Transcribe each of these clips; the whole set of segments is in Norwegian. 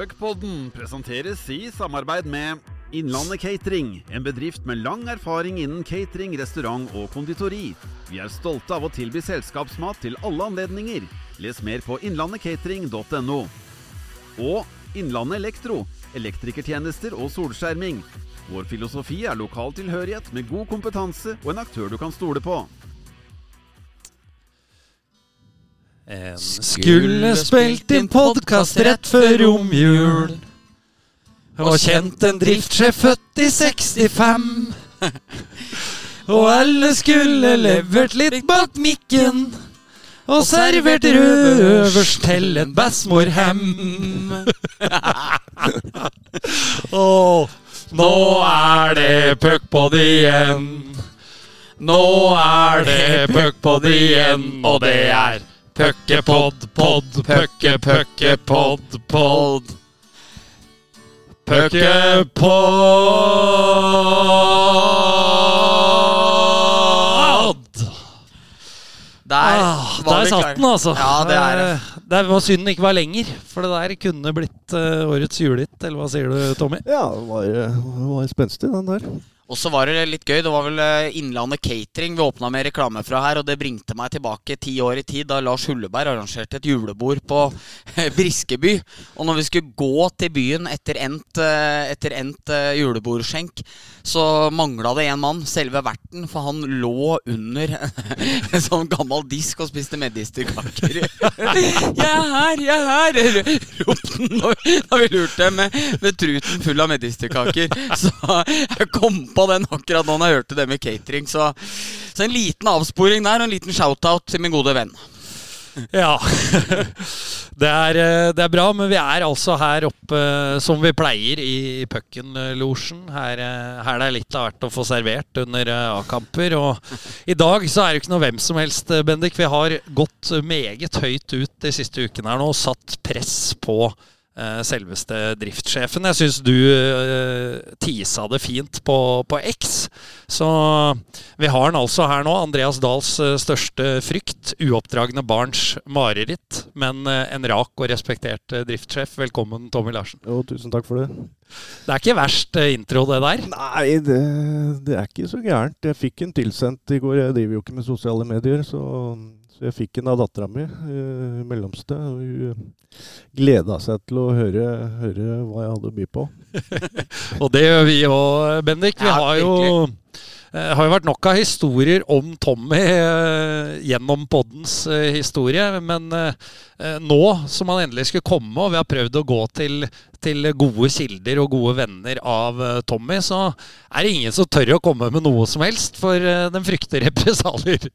Puckpodden presenteres i samarbeid med Innlandet Catering, en bedrift med lang erfaring innen catering, restaurant og konditori. Vi er stolte av å tilby selskapsmat til alle anledninger. Les mer på innlandetcatering.no. Og Innlandet Elektro, elektrikertjenester og solskjerming. Vår filosofi er lokal tilhørighet med god kompetanse og en aktør du kan stole på. En skulle spilt inn podkast rett før romjul. Og kjent en driftssjef født i 65. Og alle skulle levert litt bak mikken. Og servert røvers til en bæsmorhem. Og nå er det puckpod igjen. Nå er det puckpod igjen, og det er Puckepod, pod, pøkke, pøkke, pod, pod. Puckepod! Der Ah, var der satt den, altså. Ja, det er det. Eh, Det var synd den ikke var lenger, for det der kunne blitt eh, årets julehit. Eller hva sier du, Tommy? Ja, det var, det var spenstig, den der. Og så var det litt gøy. Det var vel eh, Innlandet Catering vi åpna med reklame fra her. Og det bringte meg tilbake ti år i tid, da Lars Hulleberg arrangerte et julebord på eh, Briskeby. Og når vi skulle gå til byen etter endt, eh, etter endt julebordskjenk, så mangla det en mann, selve verten, for han lå under en sånn gammel disk og spiste medisterkaker. 'Jeg er her, jeg er her!' ropte han når vi lurte med, med truten full av medisterkaker. Så jeg kom på den akkurat nå når jeg hørte det med catering. Så, så en liten avsporing der, og en liten shout-out til min gode venn. Ja. Det er, eh, det er bra, men vi er altså her oppe eh, som vi pleier i Pucken-losjen. Her, eh, her det er litt av hvert å få servert under A-kamper. Og i dag så er det ikke noe hvem som helst, Bendik. Vi har gått meget høyt ut de siste ukene her nå og satt press på selveste driftssjefen. Jeg syns du uh, tisa det fint på, på X. Så vi har han altså her nå. Andreas Dahls eh, største frykt. Uoppdragne barns mareritt. Men eh, en rak og respektert eh, driftssjef. Velkommen, Tommy Larsen. Jo, tusen takk for det. Det er ikke verst eh, intro, det der. Nei, det, det er ikke så gærent. Jeg fikk en tilsendt i går. Jeg driver jo ikke med sosiale medier, så, så jeg fikk en av dattera mi, i mellomste. Og hun gleda seg til å høre, høre hva jeg hadde å by på. Og det gjør vi òg, Bendik. Vi Ja, har jo eh, har jo vært nok av historier om Tommy eh, gjennom poddens eh, historie. Men nå som han endelig skulle komme, og vi har prøvd å gå til, til gode kilder og gode venner av eh, Tommy, så er det ingen som tør å komme med noe som helst, for eh, den frykter represalier.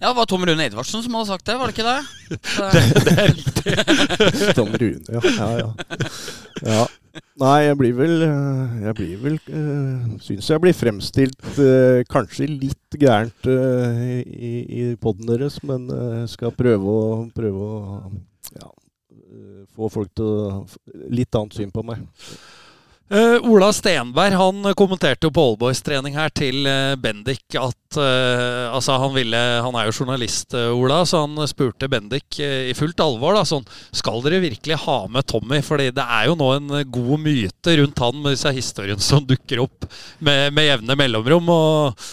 Ja, det var Tom Rune Edvardsen som hadde sagt det, var det ikke det? Det, Det er riktig. Tom Rune, ja. ja, ja. ja. Nei, jeg blir vel eh, Jeg blir vel uh, Syns jeg blir fremstilt eh, kanskje litt gærent eh, i, i poden deres, men uh, skal prøve å, prøve å ja, eh, få folk til å Litt annet syn på meg. Uh, Ola Stenberg han kommenterte jo på Allboys-trening her til uh, Bendik at eh, Altså, han ville Han er jo journalist, uh, Ola, så han spurte Bendik uh, i fullt alvor, da, sånn Skal dere virkelig ha med Tommy? Fordi det er jo nå en god myte rundt han med disse historiene som dukker opp med, med jevne mellomrom. Og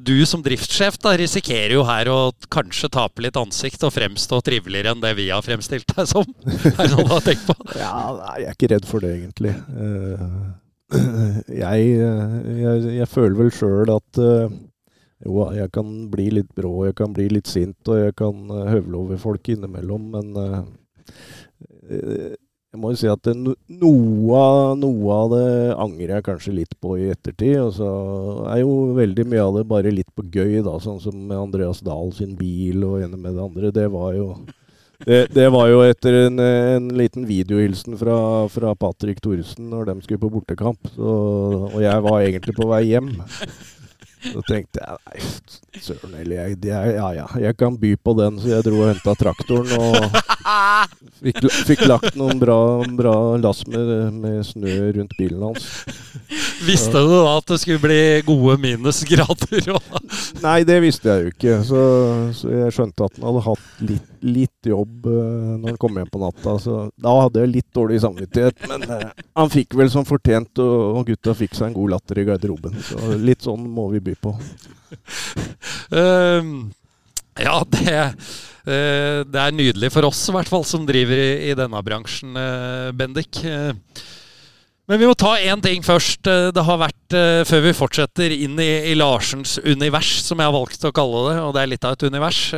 du som driftssjef da risikerer jo her å kanskje tape litt ansikt og fremstå triveligere enn det vi har fremstilt deg som. Er det noe du har tenkt på? Ja, nei, jeg er ikke redd for det, egentlig. Eh, jeg, eh, jeg, jeg føler vel sjøl at eh, jo, jeg kan bli litt brå, jeg kan bli litt sint, og jeg kan eh, høvle over folk innimellom, men jeg må jo si at det, noe, noe av det angrer jeg kanskje litt på i ettertid. Og så er jo veldig mye av det bare litt på gøy, da, sånn som Andreas Dahl sin bil og ene med det andre. Det var jo det, det var jo etter en, en liten videohilsen fra, fra Patrick Thoresen når de skulle på bortekamp. Så, og jeg var egentlig på vei hjem. Så tenkte jeg nei, søren heller, jeg, det er- ja, ja, jeg kan by på den. Så jeg dro og henta traktoren og Fikk, fikk lagt noen bra, bra lass med, med snø rundt bilen hans. Visste du da at det skulle bli gode minusgrader? Nei, det visste jeg jo ikke. Så, så, jeg skjønte at den hadde hatt litt, litt jobb uh, når han kom hjem på natta. Så da hadde jeg litt dårlig samvittighet. Men uh, han fikk vel som fortjent, og, gutta fikk seg en god latter i garderoben. Så litt sånn må vi by på. Um, ja, det Eh, det er nydelig for oss, i hvert fall, som driver i, denne bransjen, eh, Bendik. Eh, men vi må ta én ting først. Det har vært, Før vi fortsetter inn i, Larsens univers, som jeg har valgt å kalle det, og det er litt av et univers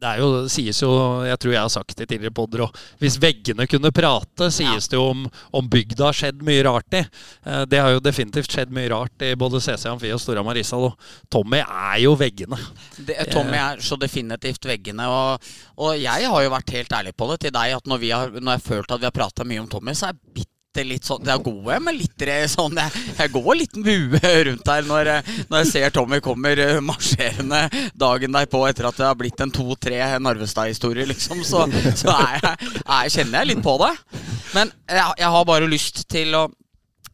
det er jo, sies jo, jeg tror jeg har sagt det i tidligere podder og Hvis veggene kunne prate, sies det jo om, om bygda har skjedd mye rart i. Eh, det har jo definitivt skjedd mye rart i både CC Amfi og Storhamar. Og Tommy er jo veggene. Det, Tommy er så definitivt veggene. Og, og, jeg har jo vært helt ærlig på det til deg at når, har, når jeg har følt at vi har prata mye om Tommy, så er jeg bitte litt sånn Jeg går med litt sånn Jeg, jeg går litt bue rundt her når, når, jeg ser Tommy kommer eh, marsjerende dagen derpå etter at det har blitt en to-tre Narvestad-historie, liksom. Så, så er jeg, er, kjenner jeg litt på det. Men jeg, jeg har bare lyst til å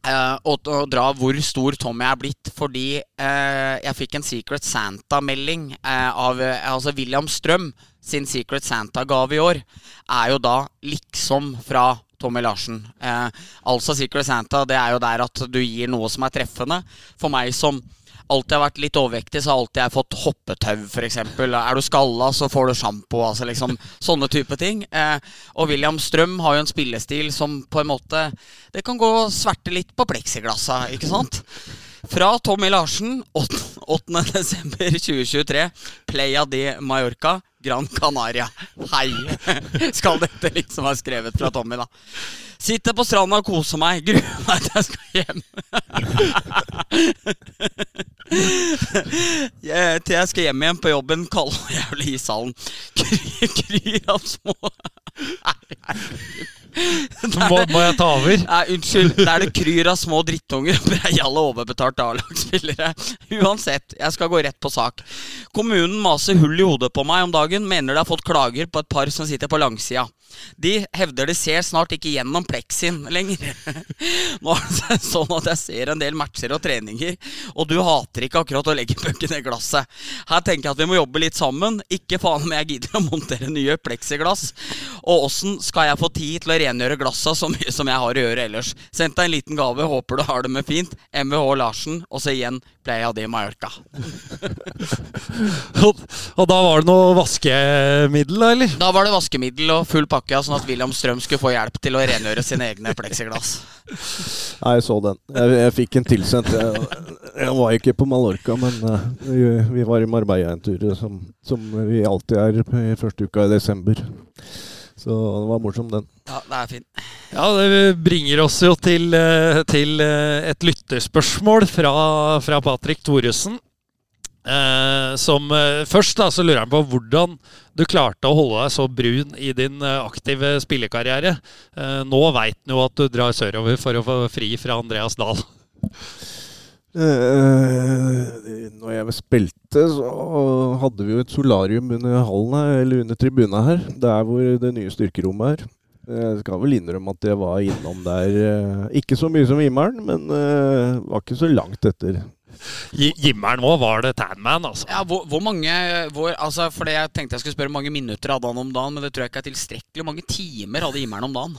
Uh, og, og, dra hvor stor Tommy er blitt, fordi uh, jeg fikk en Secret Santa-melding uh, av altså William Strøm. Sin Secret Santa-gave i år er jo da liksom fra Tommy Larsen. Eh, altså Secret Santa, det er jo der at du gir noe som er treffende. For meg som alltid har vært litt overvektig, så har alltid jeg fått hoppetau, f.eks. Er du skalla, så får du sjampo. Altså liksom sånne type ting. Eh, og William Strøm har jo en spillestil som på en måte Det kan gå og sverte litt på pleksiglassa, ikke sant? Fra Tommy Larsen, 8.12.2023, Playa de Mallorca. Gran Canaria. Hei! Skal dette liksom være skrevet fra Tommy, da. Sitter på stranda og koser meg. Gruer meg til jeg skal hjem. jeg, til jeg skal hjem igjen på jobben, kald og jævlig i salen. Kryr av små må, må, jeg ta over? Nei, unnskyld. Det er det kryr av små drittunger og breiale overbetalte A-lagsspillere. Uansett, jeg skal gå rett på sak. Kommunen maser hull i hodet på meg om dagen. Mener de har fått klager på et par som sitter på langsida. De hevder de ser snart ikke gjennom pleksin lenger. Nå er det sånn at jeg ser en del matcher og treninger, og du hater ikke akkurat å legge pucken i glasset. Her tenker jeg at vi må jobbe litt sammen. Ikke faen om jeg gidder å montere nye pleksiglass. Og åssen skal jeg få tid til å rengjøre glassa så mye som jeg har å gjøre ellers? Sendt deg en liten gave, håper du har det med fint. MVH Larsen, og så igjen Playa de Mallorca. og, og, da var det noe vaskemiddel, eller? Da var det vaskemiddel og full pakke, sånn at William Strøm skulle få hjelp til å rengjøre sine egne pleksiglass. Nei, jeg så den. Jeg, jeg fikk en tilsendt. Jeg, jeg, var ikke på Mallorca, men uh, vi, vi, var i Marbella en tur, som, som vi alltid er i første uka i desember. Så det var morsom, den. Ja, det er fin. Ja, det bringer oss jo til, eh, til eh, et lytterspørsmål fra, fra Patrick Thoresen. Eh, som eh, Først da, så lurer han på hvordan du klarte å holde deg så brun i din aktive spillekarriere. Eh, nå veit han jo at du drar sørover for å få fri fra Andreas Dahl. Uh, når jeg spilte, så hadde vi jo et solarium under hallen her, eller under tribuna her. Der hvor det nye styrkerommet er. Jeg skal vel innrømme at jeg var innom der Ikke så mye som Himmelen, men var ikke så langt etter. Gimmeren òg var det Tanman, altså. Ja, hvor, hvor mange hvor, altså, For Jeg tenkte jeg skulle spørre mange minutter hadde han om dagen, men det tror jeg ikke er tilstrekkelig. Hvor mange timer hadde Jimmeren om dagen?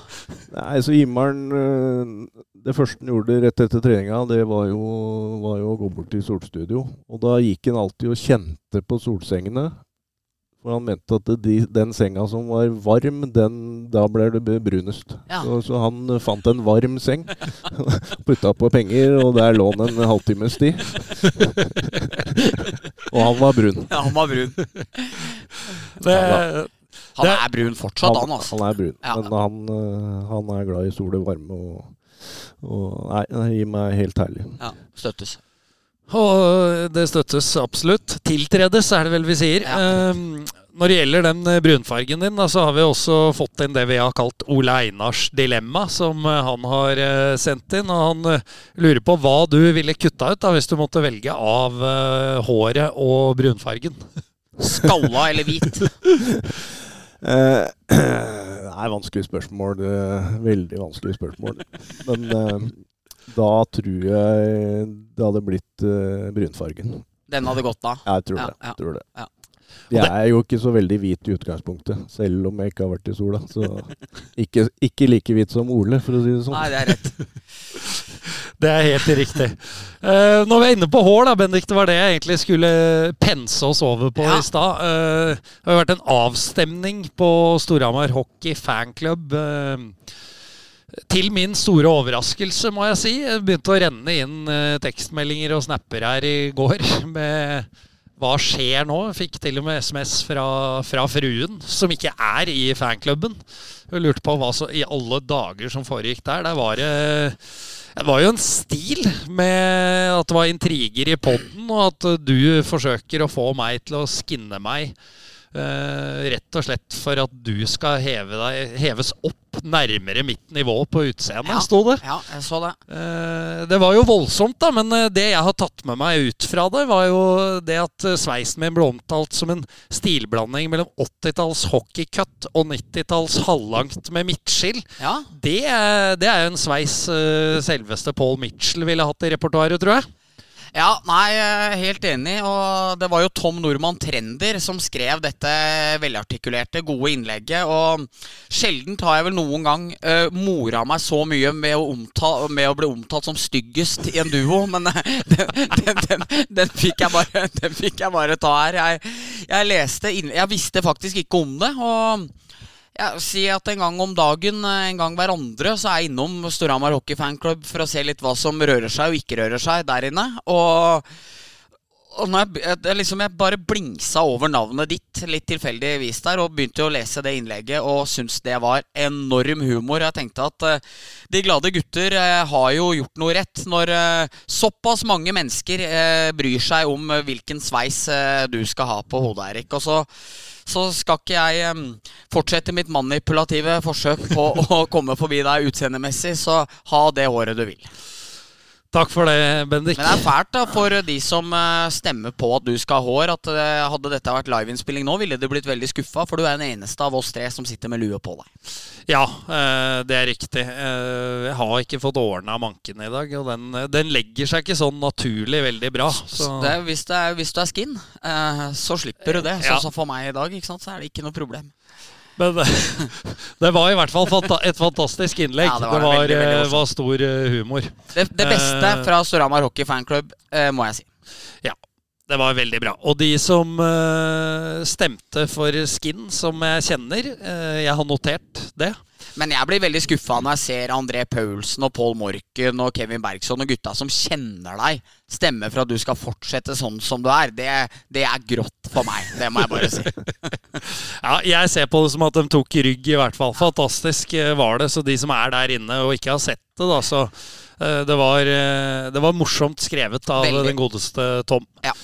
Nei, så Gimmeren Det første han gjorde rett etter treninga, det var jo, var jo å gå bort til solstudio. Og da gikk han alltid og kjente på solsengene. For han mente at de, den senga som var varm, den, da ble det brunest. Ja. Så, så, han fant en varm seng, putta på penger, og der lå han en halvtimes tid. og han var brun. Ja, han var brun. Det, han er brun fortsatt, han. altså. Han er brun, ja. men han, eh, han, er glad i sol og varme. Og, og nei, det gir meg helt herlig. Ja, støttes. Og det støttes absolutt. Tiltredes, er det vel vi sier. Ja. Um, når det gjelder den eh, brunfargen din, da, så har vi også fått inn det vi har kalt Ole Einars dilemma, som eh, han har uh, sendt inn. Og han uh, lurer på hva du ville kutta ut da, hvis du måtte velge av uh, håret og brunfargen. Skalla eller hvit? Det er vanskelig spørsmål. eh, Veldig vanskelig spørsmål. Men eh, da tror jeg det hadde blitt uh, brunfargen. Den hadde gått da. Jeg tror Ja, det. ja, tror det. ja. Jeg er jo ikke så veldig hvit i utgangspunktet, selv om jeg ikke har vært i sola. Så ikke, ikke like hvit som Ole, for å si det sånn. Nei, det er rett. Det er helt riktig. Uh, når vi er inne på hår, da, Bendik, det var det jeg egentlig skulle pense oss over på Ja. i stad. Uh, det har vært en avstemning på Storhamar Hockey fanklubb. Eh, til min store overraskelse, må jeg si. jeg begynte å renne inn eh, tekstmeldinger og snapper her i går med hva skjer nå? Fikk til og med SMS fra, fra fruen, som ikke er i fanklubben. Hun lurte på hva så, i alle dager som foregikk der. Der var det det var jo en stil med at det var intriger i poden, og at du forsøker å få meg til å skinne meg. Eh, rett og slett for at du skal heve deg, heves opp nærmere mitt nivå på utseendet, Ja. sto det. Ja, jeg så det. Eh, Det var jo voldsomt, da, men eh, det jeg har tatt med meg ut fra det, var jo det at sveisen min ble omtalt som en stilblanding mellom 80-talls hockeycut og 90-talls halvlangt med midtskill. Ja, Det, det er jo en sveis selveste Paul Mitchell ville hatt i repertoaret, tror jeg. Ja, nei, er helt enig. Og det var jo Tom Normann Trender som skrev dette velartikulerte, gode innlegget. Og sjelden har jeg vel noen gang uh, mora meg så mye med å, omtale, med å bli omtalt som styggest i en duo, men eh, den, den, den, den, fikk jeg bare, den fikk jeg bare ta her. Jeg, jeg leste inn, Jeg visste faktisk ikke om det. og ja, si at en gang om dagen, eh, en gang hverandre, så er jeg innom Storhamar Hockey Fanklubb for å se litt hva som rører seg og ikke rører seg der inne. Og, og jeg, jeg, liksom, jeg bare blingsa over navnet ditt litt tilfeldigvis der, og begynte å lese det innlegget og syntes det var enorm humor. Jeg tenkte at uh, de glade gutter uh, har jo gjort noe rett når uh, såpass mange mennesker bryr seg om hvilken sveis du skal ha på hodet, Erik. Og så så skal ikke jeg fortsette mitt manipulative forsøk på å komme forbi deg utseendemessig, så ha det håret du vil. Takk for det, Bendik. Men det er fælt da for de som eh, stemmer på at du skal ha hår, at eh, hadde dette vært liveinnspilling nå, ville de blitt veldig skuffa, for du er den eneste av oss tre som sitter med lue på deg. Ja, eh, det er riktig. Jeg har ikke fått ordna manken i dag, og den, den legger seg ikke sånn naturlig veldig bra. Så Det hvis, det er, hvis du er skin, så slipper du det. Sånn som for meg i dag, så er det ikke noe problem. Men det var i hvert fall et fantastisk innlegg. Ja, det det var var, veldig, veldig eh, var stor eh, humor. Det, det beste Eh. fra Storhamar Hockey Fanklubb, eh, må jeg si. Ja, det var veldig bra. Og de som eh, stemte for Skin, som jeg kjenner eh, Jeg har notert det. Men jeg blir veldig skuffa når jeg ser André Paulsen og Paul Morken og Kevin Bergson og gutta som kjenner deg, stemme for at du skal fortsette sånn som du er. Det, det er grått for meg. Det må jeg bare si. Ja, Jeg ser på det som at de tok rygg, i hvert fall. Fantastisk eh, var det. Så de som er der inne og ikke har sett det, da, så eh, det var, eh, det var morsomt skrevet av Veldig. den godeste Tom. Ja.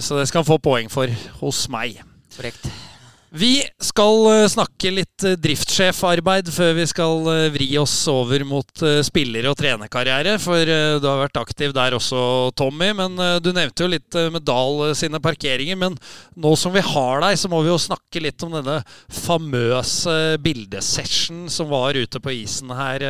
Så det skal han få poeng for hos meg. Korrekt. Vi skal eh, snakke litt eh, driftssjefarbeid før vi skal eh, vri oss over mot spiller- og trenerkarriere. For du har vært aktiv der også, Tommy. Men du nevnte jo litt med Dahl sine parkeringer. Men nå som vi har deg, så må vi jo snakke litt om denne famøse bildesession som var ute på isen her.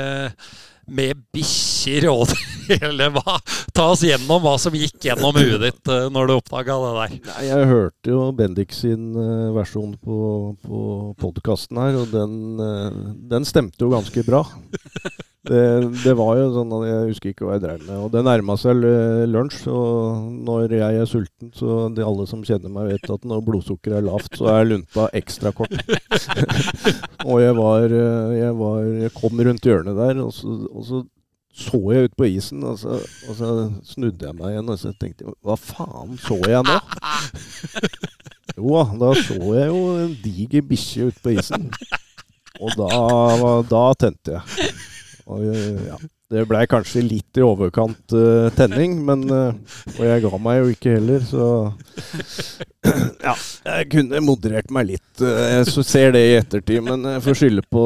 Med bikkjer og hele. Hva? Ta oss gjennom hva som gikk gjennom huet ditt eh, når du oppdaga det der. Nei, jeg hørte jo Bendik sin eh, versjon på, på podkasten her, og den, eh, den stemte jo ganske bra. Det, det var jo sånn at Jeg husker ikke hva jeg drev med. Og det nærma seg lunsj, og når jeg er sulten, så de alle som kjenner meg, vet at når blodsukkeret er lavt, så er lunta ekstra kort. og jeg var, jeg var Jeg kom rundt hjørnet der, og så, og så så jeg ut på isen, og så, og så snudde jeg meg igjen og så tenkte jeg, hva faen så jeg nå? Jo da, da så jeg jo en diger bikkje ute på isen. Og da, da tente jeg. Og, ja, det blei kanskje litt i overkant uh, tenning, men uh, Og jeg ga meg jo ikke heller, så Ja, jeg kunne moderert meg litt. Uh, Jeg ser det i ettertid, men jeg får skylde på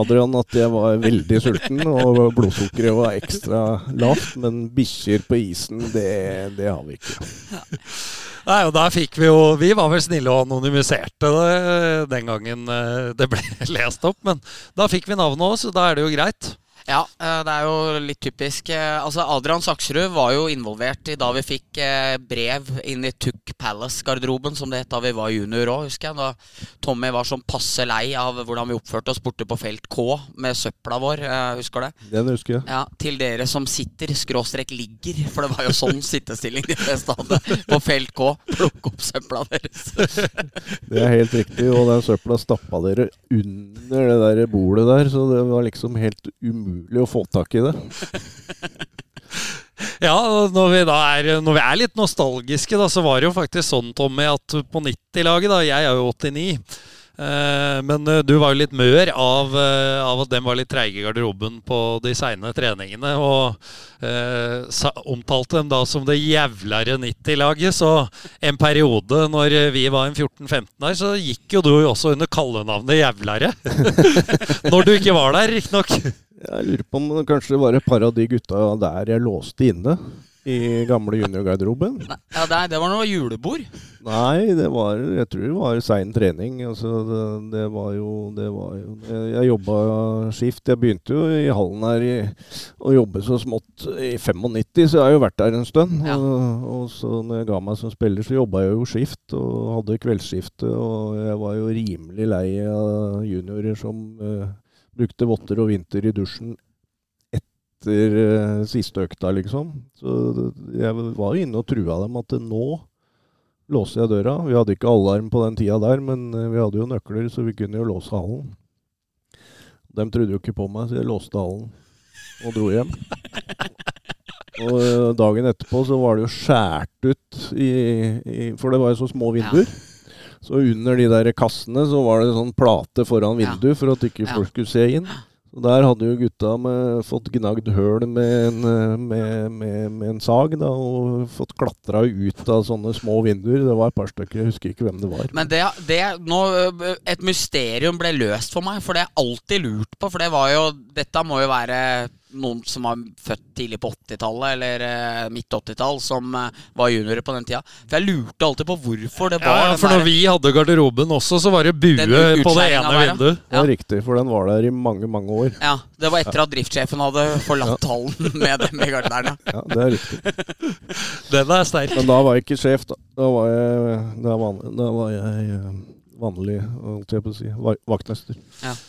Adrian at jeg var veldig sulten, og blodsukkeret var ekstra lavt. Men bikkjer på isen, det, det har vi ikke. Nei, og der fikk vi jo Vi var vel snille og anonymiserte det den gangen det ble lest opp. Men da fikk vi navnet òg, så da er det jo greit. Ja, eh, det er jo litt typisk. Eh, Altså Adrian Saksrud var jo involvert i da vi fikk eh, brev inn i Tuck Palace-garderoben, som det het da vi var junior òg, husker jeg. Da Tommy var sånn passe lei av hvordan vi oppførte oss borte på felt K med søpla vår. Husker det? Den husker jeg. Ja, Til dere som sitter, skråstrek ligger, for det var jo sånn sittestilling de fleste hadde på felt K. Plukke opp søpla deres. Det er helt riktig. Og den søpla stappa dere under det der bordet der, så det var liksom helt umulig å få tak i det. Ja, når vi er, når vi er litt nostalgiske, da, så var det jo faktisk sånn, Tommy, at på 90-laget, da Jeg er jo 89. eh, men eh, du var jo litt mør av, eh, av at dem var litt treige i garderoben på de seine treningene. Og eh, omtalte dem da som det jævlere 90-laget. Så en periode når vi var en 14-15 der, så gikk jo du også under kallenavnet Jævlere. når du ikke var der, riktignok. Jeg lurer på om det kanskje var et par av de gutta der jeg låste inne. I gamle juniorgarderoben. Ja, det, det var noe julebord. Nei, det var Jeg tror det var sein trening. Altså, det, det var jo Det var jo Jeg, jeg jobba skift. Jeg begynte jo i hallen her i, å jobbe så smått i 95, så jeg har jo vært der en stund. Ja. Og, og så når jeg ga meg som spiller, så jobba jeg jo skift og hadde kveldsskifte. Og jeg var jo rimelig lei av juniorer som uh, brukte votter og vinter i dusjen etter uh, siste økta, liksom. Så jeg var jo inne og trua dem at nå låser jeg døra. Vi hadde ikke alarm på den tida der, men eh, vi hadde jo nøkler, så vi kunne jo låse hallen. De trodde jo ikke på meg, så jeg låste hallen og dro hjem. Og eh, dagen etterpå så var det jo skjært ut i, i For det var jo så små vinduer. Så under de der kassene så var det sånn plate foran Ja. vinduet for at ikke Ja. folk skulle se inn. Der hadde jo gutta med, fått gnagd høl med eh, med, med, en sag da, og fått klatra ut av sånne små vinduer. Det var et par stykker, jeg husker ikke hvem det var. Men det, det nå, Et mysterium ble løst for meg, for det jeg alltid lurt på. For det var jo Dette må jo være noen som var født tidlig på 80-tallet, eller eh, midt 80-tall, som eh, var juniorer på den tida. For jeg lurte alltid på hvorfor det var Ja, for når der- vi hadde garderoben også, så var det bue på det ene der, ja. vinduet. Det er riktig, for den var der i mange, mange år. Ja, Det var etter at driftssjefen hadde forlatt hallen med dem i gardineren. Ja. Ja, det er riktig. Den er sterk. Men da var jeg ikke sjef, da. Da var jeg, da var, da var jeg eh, vanlig, holdt jeg på å si, vaktmester. vaktmester.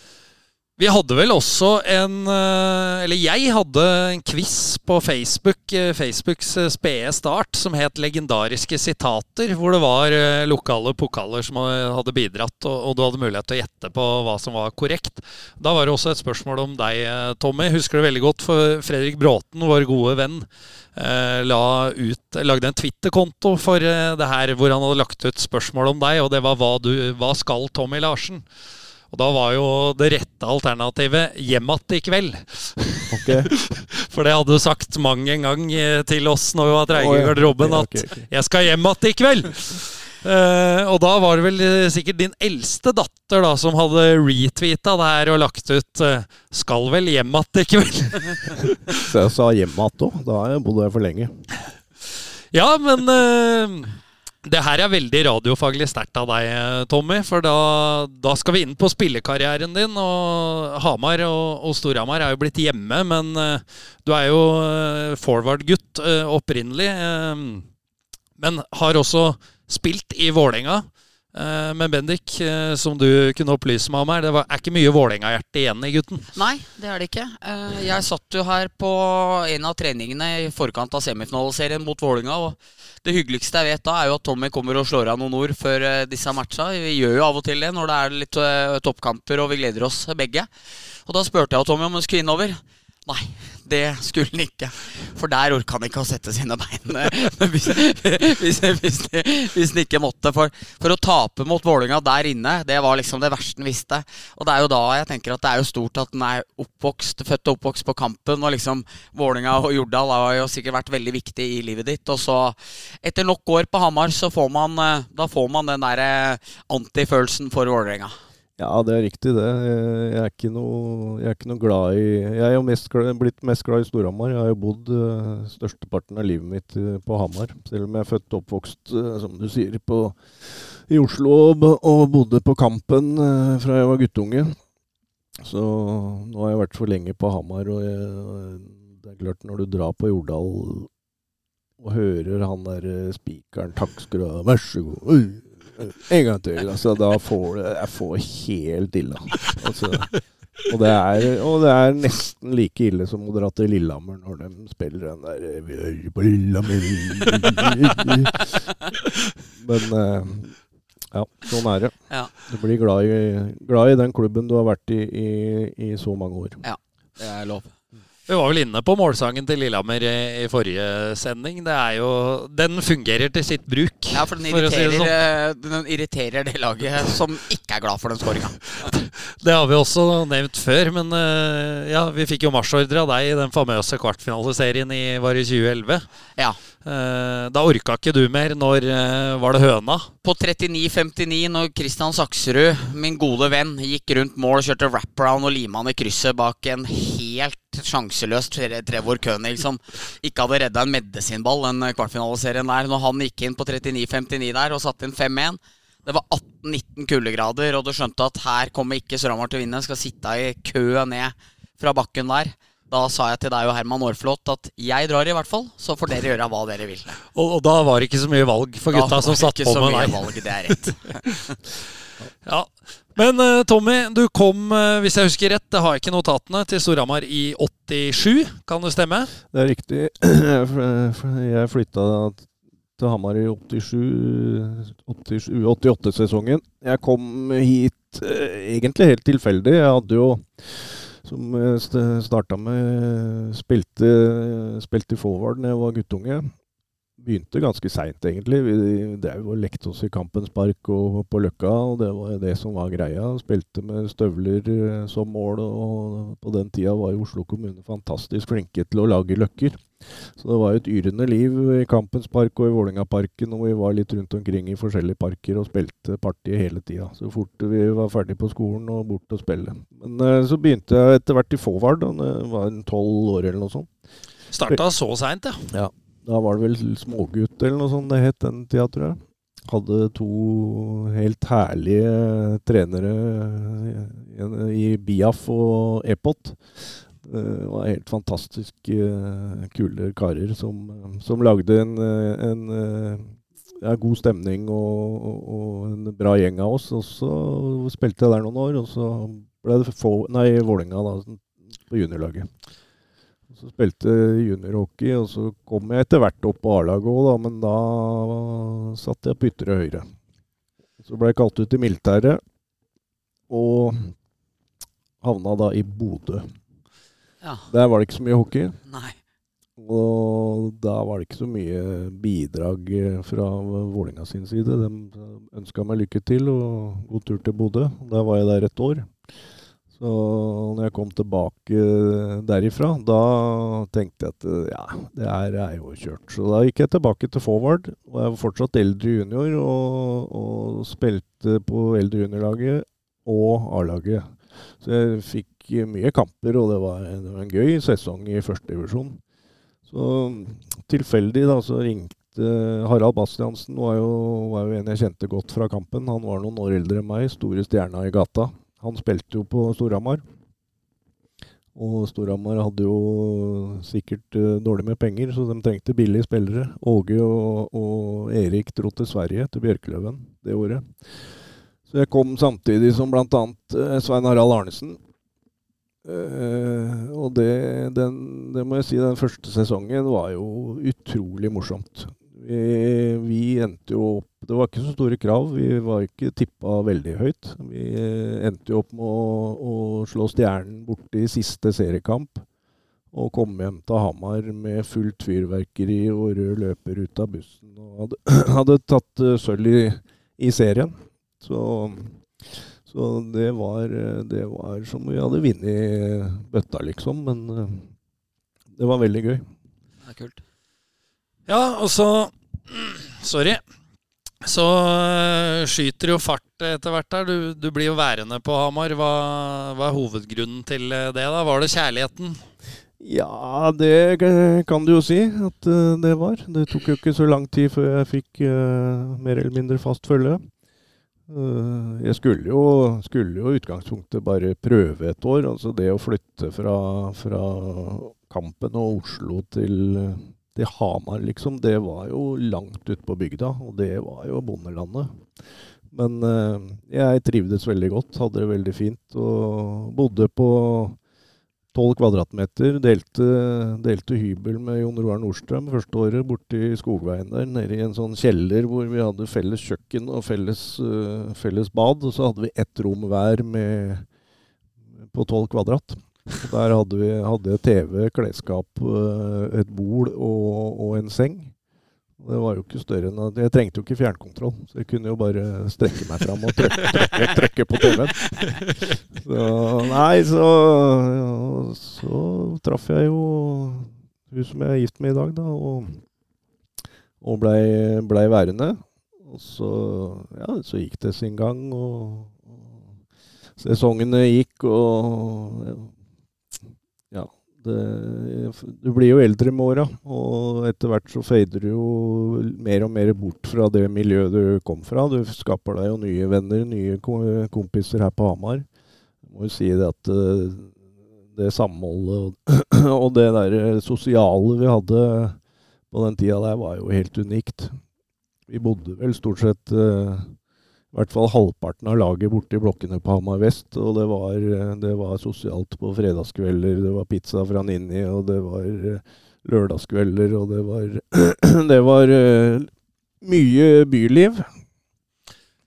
Vi hadde vel også en eh, Eller jeg hadde en quiz på Facebook, eh, Facebooks eh, spede start, som het 'Legendariske sitater', hvor det var lokale pokaler som hadde bidratt, og, du hadde mulighet til å gjette på hva som var korrekt. Da var det også et spørsmål om deg, Tommy. Husker du veldig godt, for Fredrik Bråten, vår gode venn, la ut, lagde en Twitter-konto for det her, hvor han hadde lagt ut spørsmål om deg, og det var hva, du, hva skal Tommy Larsen? Og da var jo det rette alternativet 'hjem igjen i kveld'. Okay. For det hadde du sagt mang en gang eh, til oss når vi var treige i ja. garderoben, at okay, okay. 'jeg skal hjem igjen i kveld'. Uh, og da var det vel eh, sikkert din eldste datter da som hadde retweeta det her og lagt ut uh, 'skal vel hjem att i kveld'. Så jeg sa hjem att òg. Da har jeg bodd her for lenge. Ja, men eh, det her er veldig radiofaglig sterkt av deg, eh, Tommy. For da, da skal vi inn på spillekarrieren din. Og Hamar og, og Storhamar er jo blitt hjemme, men uh, du er jo eh, forward-gutt uh, opprinnelig. men har også spilt i Vålerenga. Eh, men Bendik, eh, som du kunne opplyse meg om her, det er ikke mye Vålerenga-hjerte igjen i gutten. Nei, det er det ikke. Eh, Jeg satt jo her på en av treningene i forkant av semifinaliserien mot Vålinga og det hyggeligste jeg vet da, er jo at Tommy kommer og slår av noen ord før disse matcha. Vi gjør jo av og til det når det er litt toppkamper og vi gleder oss begge. Og da spurte jeg Tommy om han skulle innover. Nei, det skulle han ikke. For der orka han ikke å sette sine bein. hvis, hvis, hvis, hvis han ikke måtte. For, for å tape mot Vålinga der inne, det var liksom det verste han visste. Og det er jo da jeg tenker at det er jo stort at han er oppvokst, født og oppvokst på kampen. Og liksom Vålinga og Jordal har jo sikkert vært veldig viktig i livet ditt. Og så, etter nok år på Hamar, så får man, eh, da får man den der eh, antifølelsen for Vålerenga. Ja, det er riktig det. Jeg er ikke noe, jeg er ikke noe glad i Jeg er jo mest glad, blitt mest glad i Storhamar. Jeg har jo bodd uh, størsteparten av livet mitt uh, på Hamar. Selv om jeg er født og oppvokst, uh, som du sier, på, i Oslo og, og bodde på Kampen fra jeg var guttunge. Så nå har jeg vært for lenge på Hamar, og jeg, det er klart når du drar på Jordal og hører han der spikeren 'Takk skal du ha, vær så god', en gang til. Altså, da får du jeg får helt ille. Altså, og, det er, og det er nesten like ille som å dra til Lillehammer når de spiller den der Vi hører på Lillehammer Men eh, ja, sånn er det. Ja. Du blir glad i, glad i, den klubben du har vært i, i i så mange år. Ja, det er lov. Vi var vel inne på målsangen til Lillehammer i, i, forrige sending. Det er jo, Den fungerer til sitt bruk. Ja, for den irriterer, si det, sånn. Eh, den irriterer det laget som ikke er glad for den skåringa. det har vi også nevnt før, men eh, ja, vi fikk jo marsjordre av deg i den famøse kvartfinaliserien i var i 2011. Ja. Eh, da orka ikke du mer. Når var det høna? På 39-59, når Kristian Sakserud, min gode venn, gikk rundt mål, kjørte wraparound og lima han i krysset bak en helt sjanseløst Trevor König som ikke hadde redda en medisinball den kvartfinaliserien der. Når han gikk inn på 39-59 der og satte inn 5-1 Det var 18-19 kuldegrader, og du skjønte at her kommer ikke Storhamar til å vinne. Skal sitte i kø ned fra bakken der. Da sa jeg til deg og Herman Aarflot at jeg drar i hvert fall, så får dere gjøre hva dere vil. Og, og da var det ikke så mye valg for gutta som satt på med deg? Valg, det er rett. ja, men uh, Tommy, du kom, uh, hvis jeg husker rett, det har jeg ikke notatene, til Storhamar i 87. Kan det stemme? Det er riktig. Jeg flytta til Hamar i 88-sesongen. Jeg kom hit uh, egentlig helt tilfeldig. Jeg hadde jo som jeg starta med, spilte, spilte forward da jeg var guttunge begynte ganske seint, egentlig. Vi drev og lekte oss i Kampens Park og på Løkka, og det var det som var greia. Spilte med støvler eh, som mål, og på den tida var jo Oslo kommune fantastisk flinke til å lage løkker. Så det var et yrende liv i Kampens Park og i Vålerengaparken, og vi var litt rundt omkring i forskjellige parker og spilte party hele tida. Så fort vi var ferdig på skolen og bort og spille. Men uh, så begynte jeg etter hvert i Fåvard, da jeg var tolv år eller noe sånt. Starta så seint, ja. ja. Da var det vel smågutt eller noe sånt det het den tida, tror jeg. Hadde to helt herlige trenere i Biaf og Epot. Det var helt fantastisk eh, kule karer som, som lagde en, en ja, god stemning og, og, en bra gjeng av oss. Og så spilte jeg der noen år, og så ble det få, nei, Vålerenga på juniorlaget. Så spilte juniorhockey, og så kom jeg etter hvert opp på A-laget òg, da, men da satt jeg på ytre høyre. Så ble jeg kalt ut i militæret, og havna da i Bodø. Ja. Der var det ikke så mye hockey. Nei. Og da var det ikke så mye bidrag fra Vålinga sin side. De ønska meg lykke til og god tur til Bodø. Der var jeg der et år. Så når jeg kom tilbake derifra, da tenkte jeg at ja, det her er jo kjørt. Så da gikk jeg tilbake til forward, og jeg var fortsatt eldre junior og, og spilte på eldre juniorlaget og A-laget. Så jeg fikk mye kamper, og det var, det var en gøy sesong i førstedivisjon. Så tilfeldig da, så ringte Harald Bastiansen, var jo, var jo en jeg kjente godt fra kampen. Han var noen år eldre enn meg, store stjerna i gata. Han spilte jo på Storhamar. Og Storhamar hadde jo sikkert uh, dårlig med penger, så de trengte billige spillere. Åge og, og Erik dro til Sverige, til Bjørkeløven, det året. Så jeg kom samtidig som bl.a. Uh, Svein Harald Arnesen. Uh, og det, den, det må jeg si, den første sesongen var jo utrolig morsomt. Vi, vi, endte jo opp Det var ikke så store krav. Vi var ikke tippa veldig høyt. Vi endte jo opp med å, å slå Stjernen borte i siste seriekamp. Og kom hjem til Hamar med fullt fyrverkeri og rød løper ut av bussen. Og hadde, hadde tatt uh, sølv i, i, serien. Så, så det, var, det var som vi hadde vunnet bøtta, liksom. Men det var veldig gøy. Det er kult. Ja, og så Sorry. Så øh, skyter jo fart etter hvert der. Du, du blir jo værende på Hamar. Hva, hva er hovedgrunnen til det? da? Var det kjærligheten? Ja, det kan du jo si at uh, det var. Det tok jo ikke så lang tid før jeg fikk uh, mer eller mindre fast følge. Uh, jeg skulle jo, skulle utgangspunktet bare prøve et år. Altså det å flytte fra, fra Kampen og Oslo til, til Hamar, liksom, det var jo langt ute på bygda. Og det var jo bondelandet. Men jeg trivdes veldig godt, hadde det veldig fint og bodde på 12 kvadratmeter. Delte, delte, hybel med Jon Roar Nordstrøm første året borti Skogveien der. Nede i en sånn kjeller hvor vi hadde felles kjøkken og felles, uh, felles bad. Og så hadde vi ett rom hver med, på 12 kvadrat. Der hadde vi hadde TV, klesskap, uh, et bol og, og en seng. Det var jo ikke større enn Jeg trengte jo ikke fjernkontroll, så jeg kunne jo bare strekke meg fram og trykke, trykke, trykke på TV-en. Så Nei, så, ja, så traff jeg jo hun som jeg er gift med i dag, da, og, og blei ble værende. Og så, ja, så gikk det sin gang, og, og sesongene gikk, og ja, du blir jo eldre med åra, og etter hvert så fader du jo mer og mer bort fra det miljøet du kom fra. Du skaper deg jo nye venner, nye kompiser her på Hamar. Jeg må jo si det at eh, det samholdet og det der sosiale vi hadde på den tida der, var jo helt unikt. Vi bodde vel stort sett i hvert fall halvparten av laget borte i blokkene på Hamar vest. Og det var, det var, sosialt på fredagskvelder. Det var pizza fra Ninni, og det var eh, lørdagskvelder, og det var Det var uh, mye byliv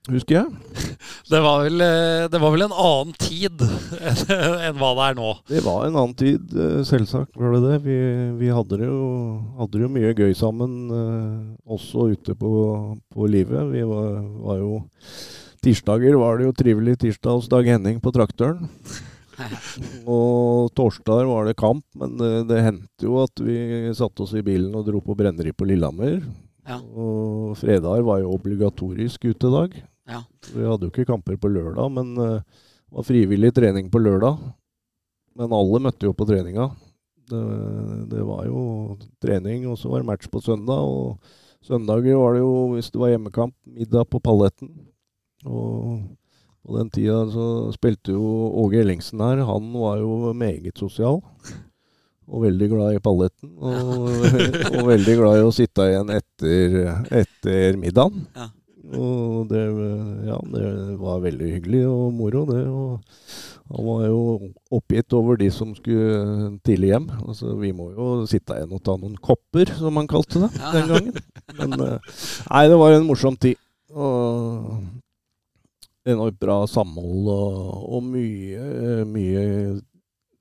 husker jeg. Det var vel, eh, det var vel en annen tid enn hva det er nå? Det var en annen tid, eh, selvsagt var det det. Vi, vi hadde, det jo, hadde, det jo, mye gøy sammen, eh, også ute på, på livet. Vi var, var, jo Tirsdager var det jo trivelig tirsdag hos Dag Henning på Traktøren. og torsdager var det kamp, men det, det hendte jo at vi satte oss i bilen og dro på brenneri på Lillehammer. Ja. Og fredager var jo obligatorisk utedag. Ja. Vi hadde jo ikke kamper på lørdag, men uh, det var frivillig trening på lørdag. Men alle møtte jo på treninga. Det, det var jo trening, og så var det match på søndag. Og søndager var det jo, hvis det var hjemmekamp, middag på Palletten. Og på den tida så spilte jo Åge Ellingsen her. Han var jo meget sosial. Og veldig glad i palletten. Og, og veldig glad i å sitte igjen etter, etter middagen. Ja. Og det, ja, det var veldig hyggelig og moro, det. Og han var jo oppgitt over de som skulle tidlig hjem. Altså, vi må jo sitte igjen og ta noen kopper, som han kalte det den gangen. Men eh, nei, det var en morsom tid. Og enormt bra samhold og, og mye, mye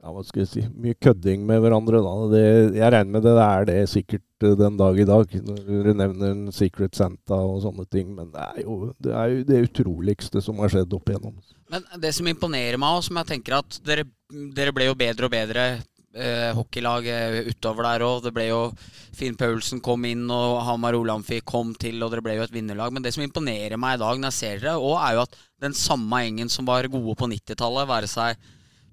ja, hva skal jeg si, mye kødding med hverandre. da. Det, jeg regner med det er det sikkert eh, den dag i dag, når du nevner en Secret Santa og sånne ting. Men det er jo det, er jo det utroligste som har skjedd opp igjennom. Men det som imponerer meg, og som jeg tenker at dere, dere ble jo bedre og bedre eh, hockeylag utover der òg. Det ble jo Finn Paulsen kom inn, og Hamar Olamfi kom til, og dere ble jo et vinnerlag. Men det som imponerer meg i dag når jeg ser dere, og er jo at den samme gjengen som var gode på 90-tallet, være seg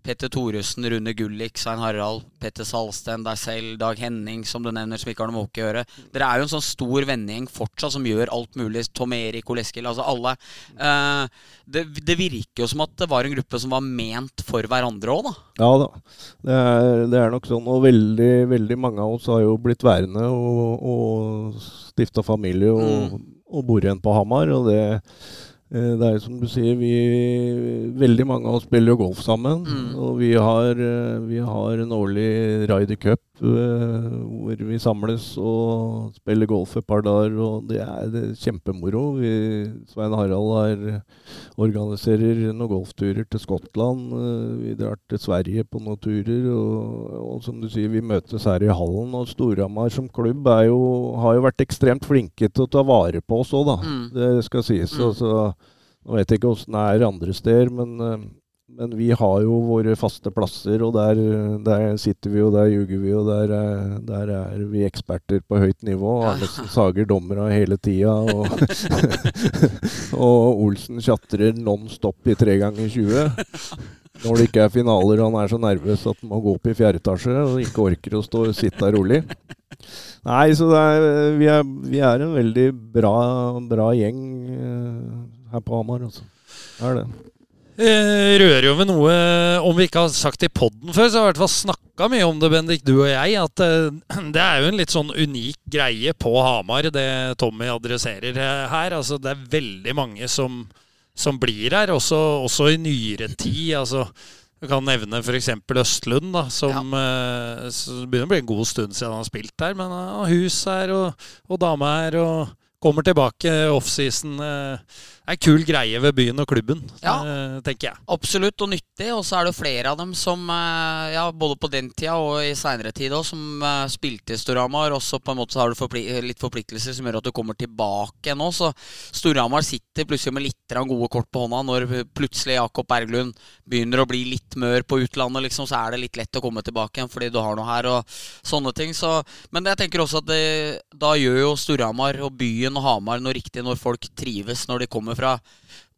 Petter Thoresen, Rune Gullik, Svein Harald, Petter Salsten, deg selv, Dag Henning, som du nevner, som ikke har noe med hockey å gjøre. Dere er jo en sånn stor vennegjeng fortsatt som gjør alt mulig. Tom Erik, Oleskil, altså alle. Uh, det, det, virker jo som at det var en gruppe som var ment for hverandre òg, da. Ja da, det er, det er, nok sånn. Og veldig, veldig mange av oss har jo blitt værende og, og stifta familie og, mm. og bor igjen på Hamar. og det Eh, det er som du sier, vi, veldig mange av oss spiller jo golf sammen. Mm. Og vi har, eh, vi har, en årlig Ryder Cup hvor vi samles og spiller golf et par dager. Og det er, det er kjempemoro. Vi, Svein Harald har, organiserer noen golfturer til Skottland. Uh, vi drar til Sverige på noen turer. Og, og, som du sier, vi møtes her i hallen. Og Storhamar som klubb jo, har jo vært ekstremt flinke til å ta vare på oss òg, da. Mm. Det skal sies. Mm. Altså, nå vet jeg ikke åssen det er andre steder, men uh, men vi har jo våre faste plasser, og der, der sitter vi, og der ljuger vi, og der, er- der er vi eksperter på høyt nivå. Arnesen sager dommere hele tida, og, og Olsen tjatrer non stop i tre ganger 20. Når det ikke er finaler og han er så nervøs at han må gå opp i fjerde etasje og ikke orker å stå sitte rolig. Nei, så er, vi, er, vi er en veldig bra, bra gjeng eh, her på Hamar, altså. Det er det. Eh, rører jo ved noe Om vi ikke har sagt det i poden før, så har vi i hvert fall snakka mye om det, Bendik, du og jeg. At eh, det er jo en litt sånn unik greie på Hamar, det Tommy adresserer eh, her. Altså, det er veldig mange som, som blir her, også, også i nyere tid. Altså, du kan nevne f.eks. Østlund, da, som eh, som begynner å bli en god stund siden han har spilt her. Men han har hus her og, og dame her og kommer tilbake offseason. Eh, en kul greie ved byen og klubben, Ja. eh, tenker jeg. Absolutt, og nyttig. Og så er det flere av dem som, eh, ja, både på den tida og i seinere tid òg, som eh, spilte i Storhamar. Og så på en måte så har du forpli litt forpliktelser som gjør at du kommer tilbake nå. Så Storhamar sitter plutselig med litt gode kort på hånda når plutselig Jakob Berglund begynner å bli litt mør på utlandet, liksom, så er det litt lett å komme tilbake igjen fordi du har noe her og sånne ting. Så, men jeg tenker også at det, da gjør jo Storhamar og byen og Hamar noe riktig når folk trives når de kommer fra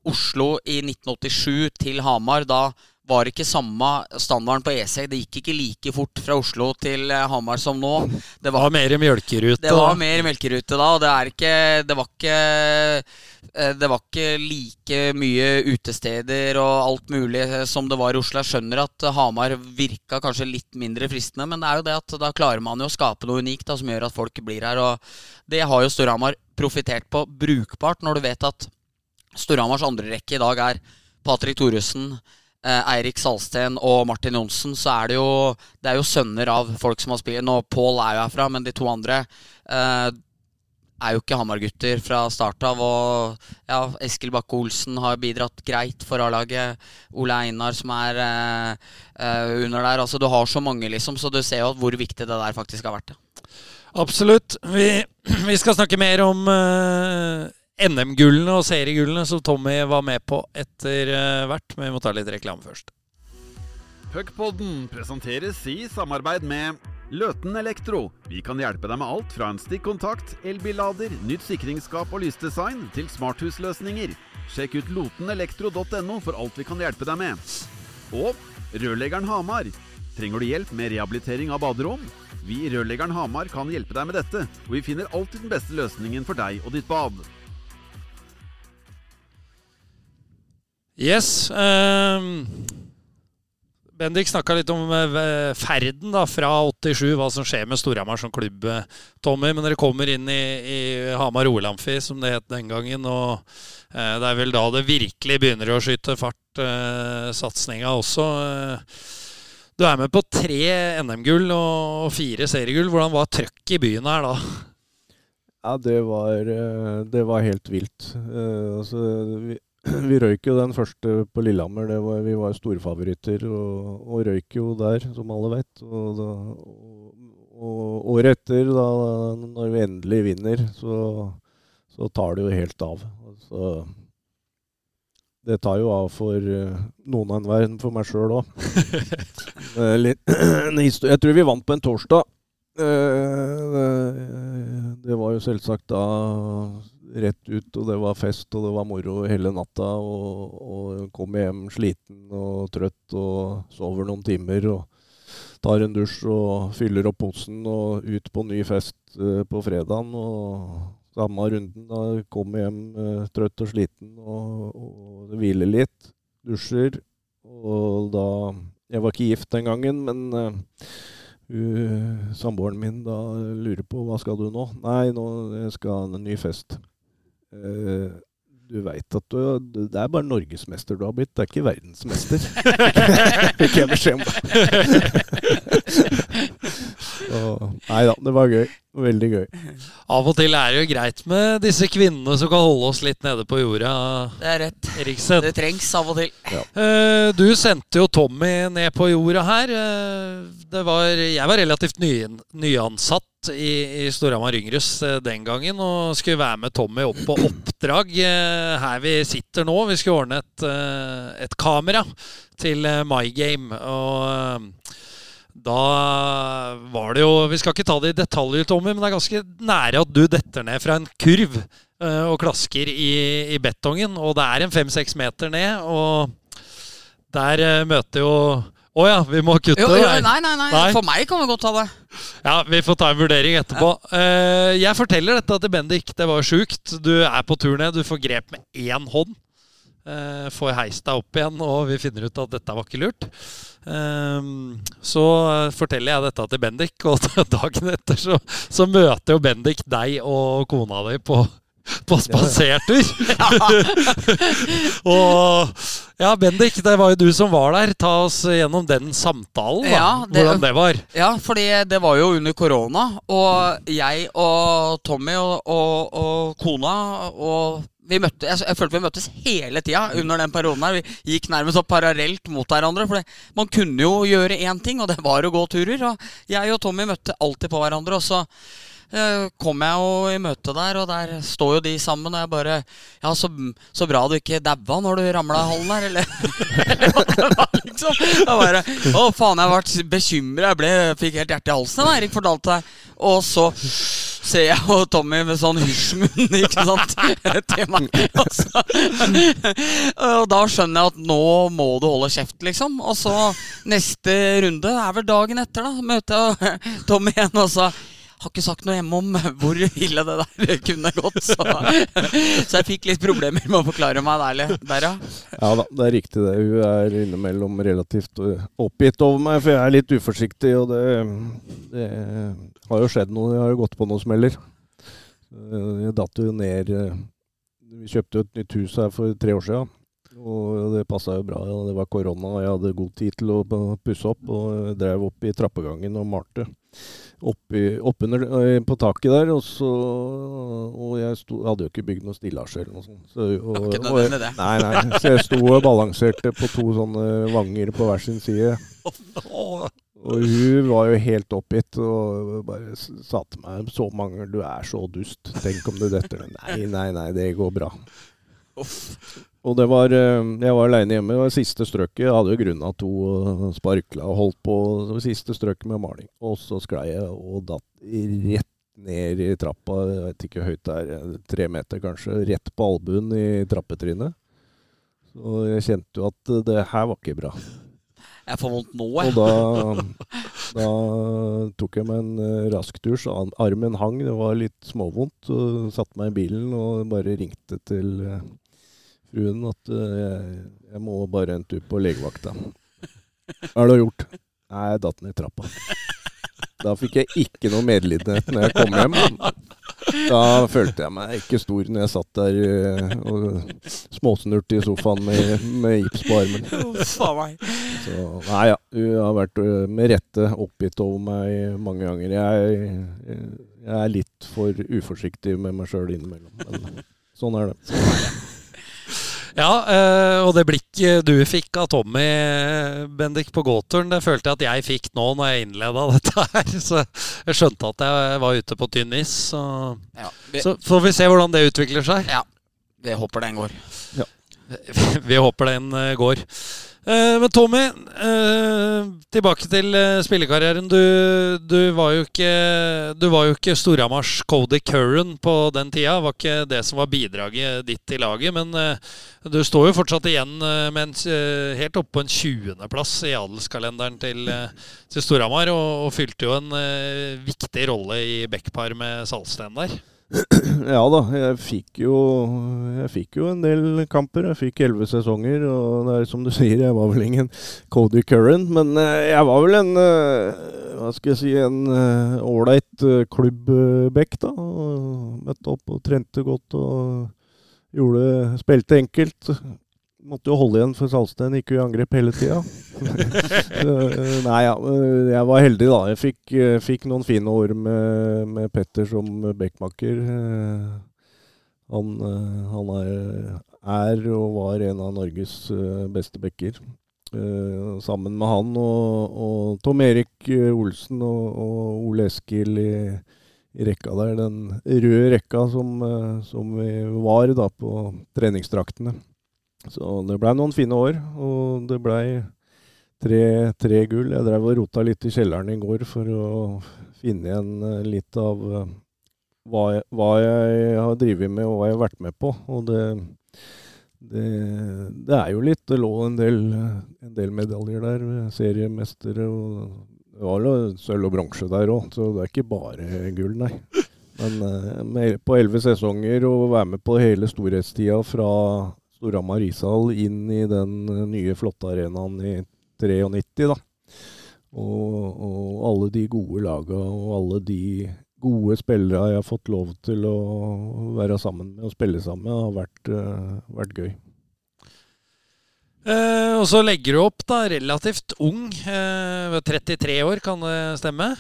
Oslo i 1987 til Hamar. Da var det ikke samme standarden på E6. Det gikk ikke like fort fra Oslo til eh, Hamar som nå. Det Det var mer melkerute. det var mer melkerute da, og det ikke Det var ikke eh, Det var ikke like mye utesteder og alt mulig eh, som det var i Oslo. Jeg skjønner at Hamar virka kanskje litt mindre fristende, men det er jo det at da klarer man jo å skape noe unikt da, som gjør at folk blir her. Og det har jo Storhamar profittert på brukbart, når du vet at Storhamars andre rekke i dag er Patrick Thoresen, eh, Eirik Salsten og Martin Johnsen, så er det jo Det er jo sønner av folk som har spilt Nå Pål er jo herfra, men de to andre eh, er jo ikke Hamar-gutter fra start av. Og ja, Eskil Bakke Olsen har bidratt greit for A-laget. Ole Einar som er eh, eh, under der. Altså Du har så mange, liksom, så du ser jo hvor viktig det der faktisk har vært. Absolutt. Vi, vi skal snakke mer om eh, NM-gullene og seriegullene som Tommy var med på etter eh, hvert, men vi må ta litt reklame først. Puckpodden presenteres i samarbeid med Løten Elektro. Vi kan hjelpe deg med alt fra en stikkontakt, elbillader, nytt sikringsskap og lysdesign til smarthusløsninger. Sjekk ut lotenelektro.no for alt vi kan hjelpe deg med. Og Rørleggeren Hamar. Trenger du hjelp med rehabilitering av baderom? Vi i Rørleggeren Hamar kan hjelpe deg med dette, og vi finner alltid den beste løsningen for deg og ditt bad. Yes. Um, Bendik snakka litt om eh, ferden da, fra 87, hva som skjer med Storhamar som klubb, eh, Tommy. Men dere kommer inn i, i Hamar OL-amfi, som det het den gangen. Og uh, det er vel da det virkelig begynner å skyte fart, uh, satsinga også. Uh, du er med på tre NM-gull og fire seriegull. Hvordan var trøkket i byen her da? Ja, det var, det var helt vilt. Altså, vi, røyk jo den første på Lillehammer. Det var, vi var storfavoritter og, og røyk jo der, som alle vet. Og, og, året etter, da når vi endelig vinner, så, så tar det jo helt av. Altså, det tar jo av for eh, noen av enhver, for meg sjøl òg. Jeg tror vi vant på en torsdag. Eh, det- Det var jo selvsagt da rett ut, og det var fest og det var moro hele natta. Og, og kom hjem sliten og trøtt og sover noen timer og tar en dusj og fyller opp posen og ut på ny fest uh, på fredagen. Og samme runden da kom hjem uh, trøtt og sliten og, og hviler litt. Dusjer. Og da Jeg var ikke gift den gangen, men uh, Uh, Samboeren min da lurer på hva skal du nå? Nei, nå jeg skal ha en ny fest. Eh, du veit at du Det er bare norgesmester du har blitt, det er ikke verdensmester. Fikk jeg beskjed om. Så, nei da, det var gøy. Veldig gøy. Av og til er det jo greit med disse kvinnene som kan holde oss litt nede på jorda. Det er rett. Eriksen. Det trengs av og til. Ja. Du sendte jo Tommy ned på jorda her. Eh, Det var, jeg var relativt ny, nyansatt i, i Storhamar Yngres eh, den gangen og skulle være med Tommy opp på oppdrag eh, her vi sitter nå. Vi skulle ordne et, eh, et kamera til eh, My Game. Og eh, da var det jo Vi skal ikke ta det i detaljer, Tommy, men det er ganske nære at du detter ned fra en kurv uh, og klasker i, i betongen. Og det er en fem-seks meter ned, og der uh, møter jo Å ja, vi må kutte Jo, jo, nei, nei, nei, Nei. For meg kan vi godt ta det. Ja, vi får ta en vurdering etterpå. Eh, jeg forteller dette til Bendik. Det var sjukt. Du er på tur ned. Du får grep med én hånd. Eh, får heist deg opp igjen, og vi finner ut at dette var ikke lurt. Eh, så forteller jeg dette til Bendik, og dagen etter så, så møter jo Bendik deg og kona di på, på spasertur. og ja, Bendik, det var jo du som var der. Ta oss gjennom den samtalen, da. Ja, det- Hvordan det var. Ja, fordi det var jo under korona, og jeg og Tommy og, og, og kona og vi møtte, jeg, jeg følte vi møttes hele tida under den perioden. her Vi gikk nærmest opp parallelt mot hverandre. For det, man kunne jo gjøre én ting, og det var å gå turer. Og jeg og Tommy møtte alltid på hverandre. Og så kom jeg jo i møte der, og der står jo de sammen. Og jeg bare Ja, så, så bra du ikke daua når du ramla i hallen her, eller? hva det var, liksom. Jeg bare Å, faen, jeg ble bekymra. Jeg ble, fikk helt hjertet i halsen da Erik fortalte det. Og så ser jeg og Tommy med sånn hysjmunn, ikke sant, til meg. Og, og da skjønner jeg at nå må du holde kjeft, liksom. Og så neste runde er vel dagen etter, da. Møter jeg Tommy igjen og så har ikke sagt noe hjemme om hvor ille det der kunne gått. Så, så jeg fikk litt problemer med å forklare meg der, der ja. Ja da, det er riktig det. Hun er innimellom relativt øh, oppgitt over meg, for jeg er litt uforsiktig, og det, det har jo skjedd noe. Jeg har jo gått på noen smeller. Øh, Jeg datt jo ned øh, Vi kjøpte jo et nytt hus her for tre år siden. Og det passa jo bra. Det var korona, og jeg hadde god tid til å pusse opp. Og drev opp i trappegangen og malte oppunder øh, på taket der. Og så Og jeg sto, hadde jo ikke bygd noe stillasje eller noe sånt. Så, og, og jeg- Nei, nei. Så jeg sto og balanserte på to sånne vanger på hver sin side. Og hun var jo helt oppgitt og bare sa til meg Så mange, du er så dust. Tenk om du detter ned. Nei, nei, nei, det går bra. Og det var eh, Jeg var aleine hjemme. Det var siste strøket. Jeg hadde jo grunna to og sparkla og holdt på. Det var siste strøket med maling. Og så sklei jeg og datt rett ned i trappa. Jeg vet ikke hvor høyt det er. eh, Tre meter kanskje. Rett på albuen i trappetrinnet. Så jeg kjente jo at eh, det her var ikke bra. Jeg får vondt nå, Og da, da tok jeg meg en eh, rask dusj. armen hang. Det var litt småvondt. Satte meg i bilen og bare ringte til eh, fruen at eh, jeg, jeg må bare en tur på legevakta. Hva det du gjort? Nei, jeg datt ned i trappa. Da fikk jeg ikke noe medlidenhet når jeg kom hjem. Da følte jeg meg ikke stor når jeg satt der eh, og småsnurte i sofaen med, med gips på armen. Så, nei ja, hun har vært ø, med rette oppgitt over meg mange ganger. Jeg, jeg er litt for uforsiktig med meg sjøl innimellom. Men sånn er det. Ja, eh, og det blikket du fikk av Tommy eh, Bendik på gåturen, det følte jeg at jeg fikk nå når jeg innleda dette her. Så jeg skjønte at jeg var ute på tynn is. Så, Ja, vi, så får vi se hvordan det utvikler seg. ja, vi håper den går. Vi håper den eh, går. Eh, Men Tommy, eh, tilbake til eh, spillekarrieren. Du, du var jo ikke Du var jo ikke Storhamars Cody Curran på den tida. Var ikke det som var bidraget ditt til laget. Men du står jo fortsatt igjen med en, helt oppe på en 20.-plass i adelskalenderen til, til Storhamar. Og, og fylte jo en viktig rolle i backpar med Salsten der. Ja da, jeg fikk jo Jeg fikk jo en del kamper. Jeg fikk elleve sesonger, og det er som du sier, jeg var vel ingen Cody Curran, men eh, jeg var vel en eh, Hva skal jeg si En ålreit uh, klubbback, da. Møtte opp og trente godt og gjorde Spilte enkelt. Måtte jo holde igjen, for Salsten gikk jo i angrep hele tida. Nei, ja. Jeg var heldig, da. Jeg fikk, fikk noen fine år med, med Petter som backmaker. Han, han er, er, og var en av Norges beste backer. Sammen med han og, og Tom Erik Olsen og, og Ole Eskil i i rekka der. Den røde rekka som, eh, som vi var da på treningsdraktene. Så det blei noen fine år, og det blei tre, tre, gull. Jeg drev og rota litt i kjelleren i går for å finne igjen eh, litt av eh, hva jeg, hva jeg har drevet med og hva jeg har vært med på. Og det, det, det er jo litt Det lå en del, en del medaljer der. Seriemestere og det var sølv og bronse der òg, så det er ikke bare gull, nei. Men på elleve sesonger og være med på hele storhetstida fra Storhamar ishall inn i den uh, nye, flotte arenaen i 93, da. Og, og, alle de gode laga og alle de gode spillere jeg har fått lov til å være sammen med og spille sammen med, har vært, uh, vært gøy. Uh, og så legger du opp da, relativt ung. Uh, 33 år, kan det stemme?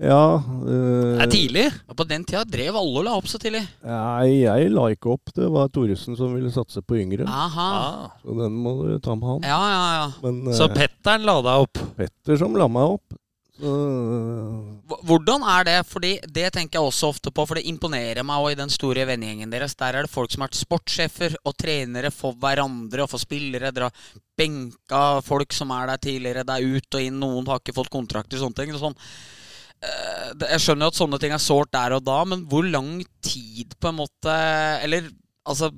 Ja. øh, det er tidlig. Og på den tida drev alle og la opp så tidlig. Nei, jeg la ikke opp. Det var Thoresen som ville satse på yngre. Aha. Ah. Så den må du ta med han. Ja, ja, ja. Men, så eh, Petteren la deg opp? Petter som la meg opp. Hvordan er det? Fordi Det tenker jeg også ofte på, for det imponerer meg også i den store vennegjengen deres. Der er det folk som har vært sportssjefer og trenere for hverandre og for spillere. Dere har benka folk som er der tidligere. Det er ut og inn. Noen har ikke fått kontrakter og sånne ting. Sånn. Eh, jeg skjønner jo at sånne ting er sårt der og da, men hvor lang tid på en måte Eller altså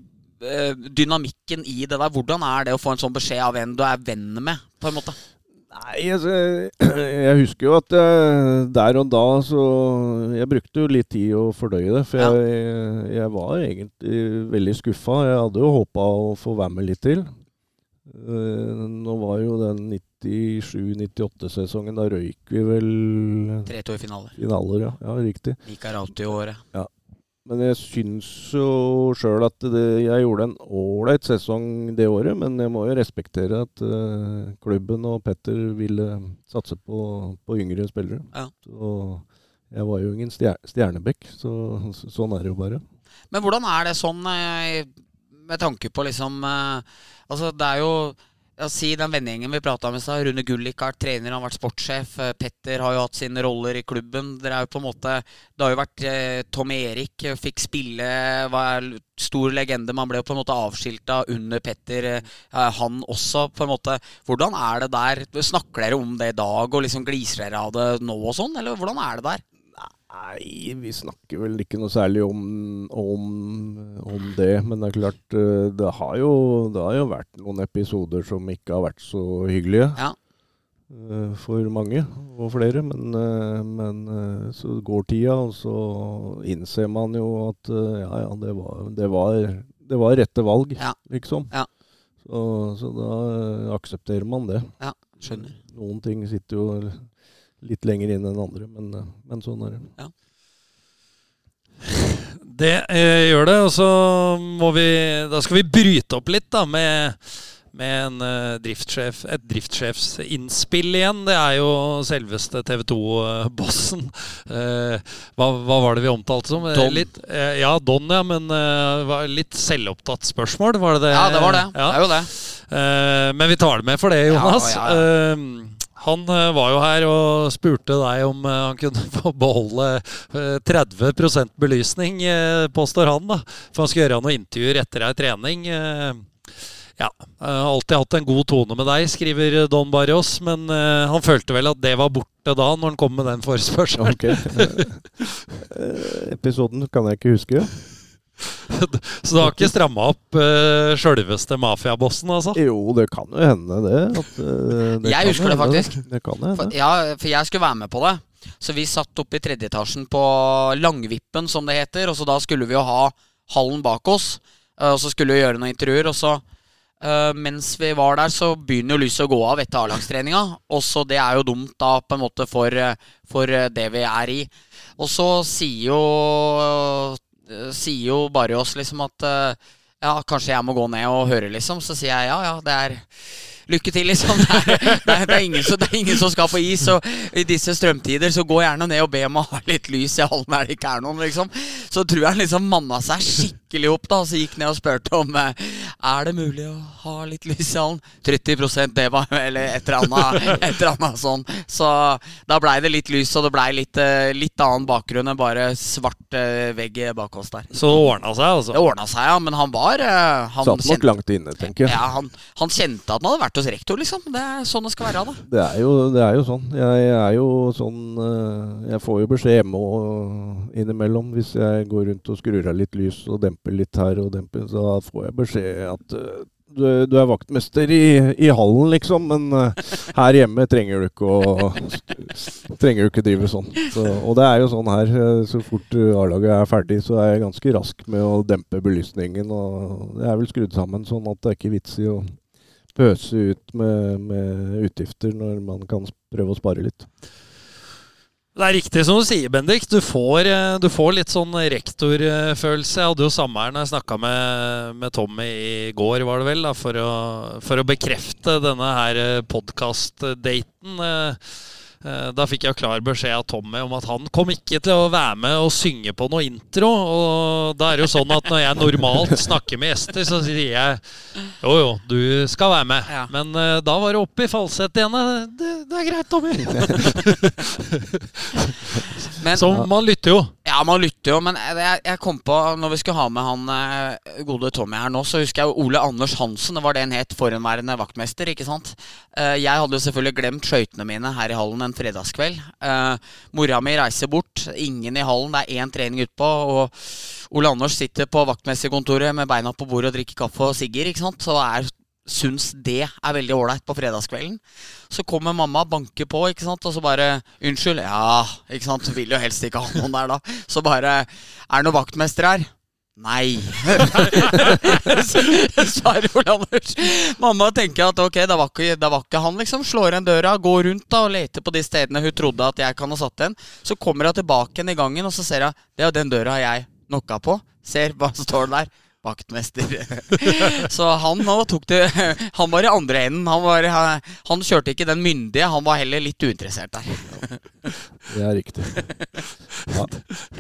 eh, dynamikken i det der. Hvordan er det å få en sånn beskjed av en du er venn med? på en måte? Nei, altså, jeg husker jo at jeg, der og da så Jeg brukte jo litt tid å fordøye det. For jeg, jeg, var egentlig veldig skuffa. Jeg hadde jo håpa å få være med litt til. Uh, nå var jo den 97-98-sesongen, da røyk vi vel 3-2 i finaler. Finaler, ja. ja riktig. alltid i året. Ja. Men jeg syns jo sjøl at det, jeg gjorde en ålreit sesong det året. Men jeg må jo respektere at uh, klubben og Petter ville satse på, på yngre spillere. Ja. Så jeg var jo ingen stjer stjernebekk, så, sånn er det jo bare. Men hvordan er det sånn eh, med tanke på liksom uh, Altså, det er jo ja, si den vennegjengen vi prata med seg. Rune Gullik har vært trener, han har vært sportssjef. Eh, Petter har jo hatt sine roller i klubben. Dere er jo på en måte Det har jo vært eh, Tom Erik eh, fikk spille, var stor legende. Man ble jo på en måte avskilta under Petter, eh, han også, på en måte. Hvordan er det der? Snakker dere om det i dag, og liksom gliser dere av det nå og sånn, eller hvordan er det der? Nei, vi snakker vel ikke noe særlig om, om, om, det. Men det er klart, eh, det har, jo, det har, jo, vært noen episoder som ikke har vært så hyggelige. Ja. Eh, for mange og flere. Men, eh, men, så går tida, og så innser man jo at ja, ja, det var, det var, det var rette valg, ja. liksom. Ja. Så, så, da aksepterer man det. Ja, skjønner. Noen ting sitter jo litt lenger inn enn andre, men, eh, men sånn er det. Ja. Det eh, gjør det, og så må vi Da skal vi bryte opp litt, da, med, med en eh, driftssjef, et driftssjefsinnspill igjen. Det er jo selveste TV 2-bossen. Eh, hva, hva, var det vi omtalte som? Don. Litt, ja, Don, ja. Men litt selvopptatt spørsmål, var det det? Ja, det var det. Ja. Det er jo det. men vi tar det med for det, Jonas. Ja, ja, ja. Han eh, var jo her og spurte deg om eh, han kunne få beholde 30 eh, belysning, påstår han. da. For han skal gjøre noen intervjuer etter ei trening. Ja, har alltid hatt en god tone med deg, skriver Don Barrios. Men han følte vel at det var borte da, når han kom med den forespørselen. Okay. Episoden kan jeg ikke huske. Så du har ikke stramma opp uh, sjølveste mafiabossen, altså? Jo, det kan jo hende, det. At, uh, det jeg husker det faktisk. Det kan hende. For, ja, for jeg skulle være med på det. Så vi satt oppe i tredje etasjen på Langvippen, som det heter. Og så da skulle vi jo ha hallen bak oss. Uh, og så skulle vi gjøre noen intervjuer. Og så, uh, mens vi var der, så begynner jo lyset å gå av etter A-lagstreninga. Og så det er jo dumt da, på en måte, for, for det vi er i. Og så sier jo Eh, sier jo bare oss liksom at uh, ja, kanskje jeg må gå ned og høre, liksom. Så sier jeg ja, ja, det er lykke til, liksom. Det er, det, er, det, det er, ingen, som skal på is. Og i disse strømtider så gå gjerne ned og be om å ha litt lys i hallen der det ikke er noen, liksom. Så tror jeg han liksom manna seg skikkelig opp, da. Så gikk ned og spurte om eh, er det mulig å ha litt lys i hallen. 30% det var Eller et eller annet, et eller annet sånn. Så da blei det litt lys, og det blei litt, eh, litt annen bakgrunn enn bare svart eh, vegg bak oss der. Så det ordna seg, altså? Det ordna seg, ja. Men han var han Satt nok langt inne, tenker jeg. Ja, han, han kjente at han hadde vært hos rektor, liksom. Det er sånn det skal være. da Det er jo, det er jo sånn. Jeg er jo sånn Jeg får jo beskjed hjemme og innimellom hvis jeg går rundt og skrur av litt lys og demper litt her og demper, så får jeg beskjed at eh, du, du, er vaktmester i, i, hallen, liksom, men uh, her hjemme trenger du ikke å trenger du ikke drive sånn. Så, og det er jo sånn her, så fort A-laget er ferdig, så er jeg ganske rask med å dempe belysningen. Og det er vel skrudd sammen sånn at det er ikke vits i å pøse ut med, med, utgifter når man kan prøve å spare litt. Det er riktig som du sier, Bendik. Du får, eh, du får litt sånn rektorfølelse. Jeg hadde jo samme når jeg snakka med, med, Tommy i går, var det vel, da, for, å, for å bekrefte denne her eh, podkast-daten. Eh, Eh, da fikk jeg klar beskjed av Tommy om at han kom ikke til å være med og synge på noe intro. Og da er det jo sånn at når jeg normalt snakker med gjester, så sier jeg jo jo, du skal være med. Ja. Men uh, da var det opp i falsett igjen. Det, det, er greit, Tommy. Men, så man lytter jo. Ja, man lytter jo, men jeg, jeg, kom på Når vi skulle ha med han eh, gode Tommy her nå, så husker jeg Ole Anders Hansen. Det var det en het, forhenværende vaktmester. ikke sant? Eh, jeg hadde jo selvfølgelig glemt skøytene mine her i hallen en fredagskveld. Eh, mora mi reiser bort. Ingen i hallen. Det er én trening utpå. Og Ole Anders sitter på vaktmesterkontoret med beina på bordet og drikker kaffe og sigger. ikke sant? Så er syns det er veldig ålreit på fredagskvelden. Så kommer mamma, banker på, ikke sant, og så bare 'Unnskyld.' Ja, ikke sant. Vil jo helst ikke ha noen der, da. Så bare 'Er det noen vaktmester her?' Nei. Svarer Ole Anders. Mamma tenker at ok, det var, ikke, det var ikke han, liksom. Slår igjen døra, går rundt da og leter på de stedene hun trodde at jeg kan ha satt den. Så kommer hun tilbake igjen i gangen, og så ser hun det er den døra jeg knocka på. Ser hva som står der vaktmester. så han tok det Han var i andre enden. Han, var, han, kjørte ikke den myndige, han var heller litt uinteressert der. det er riktig. Ja.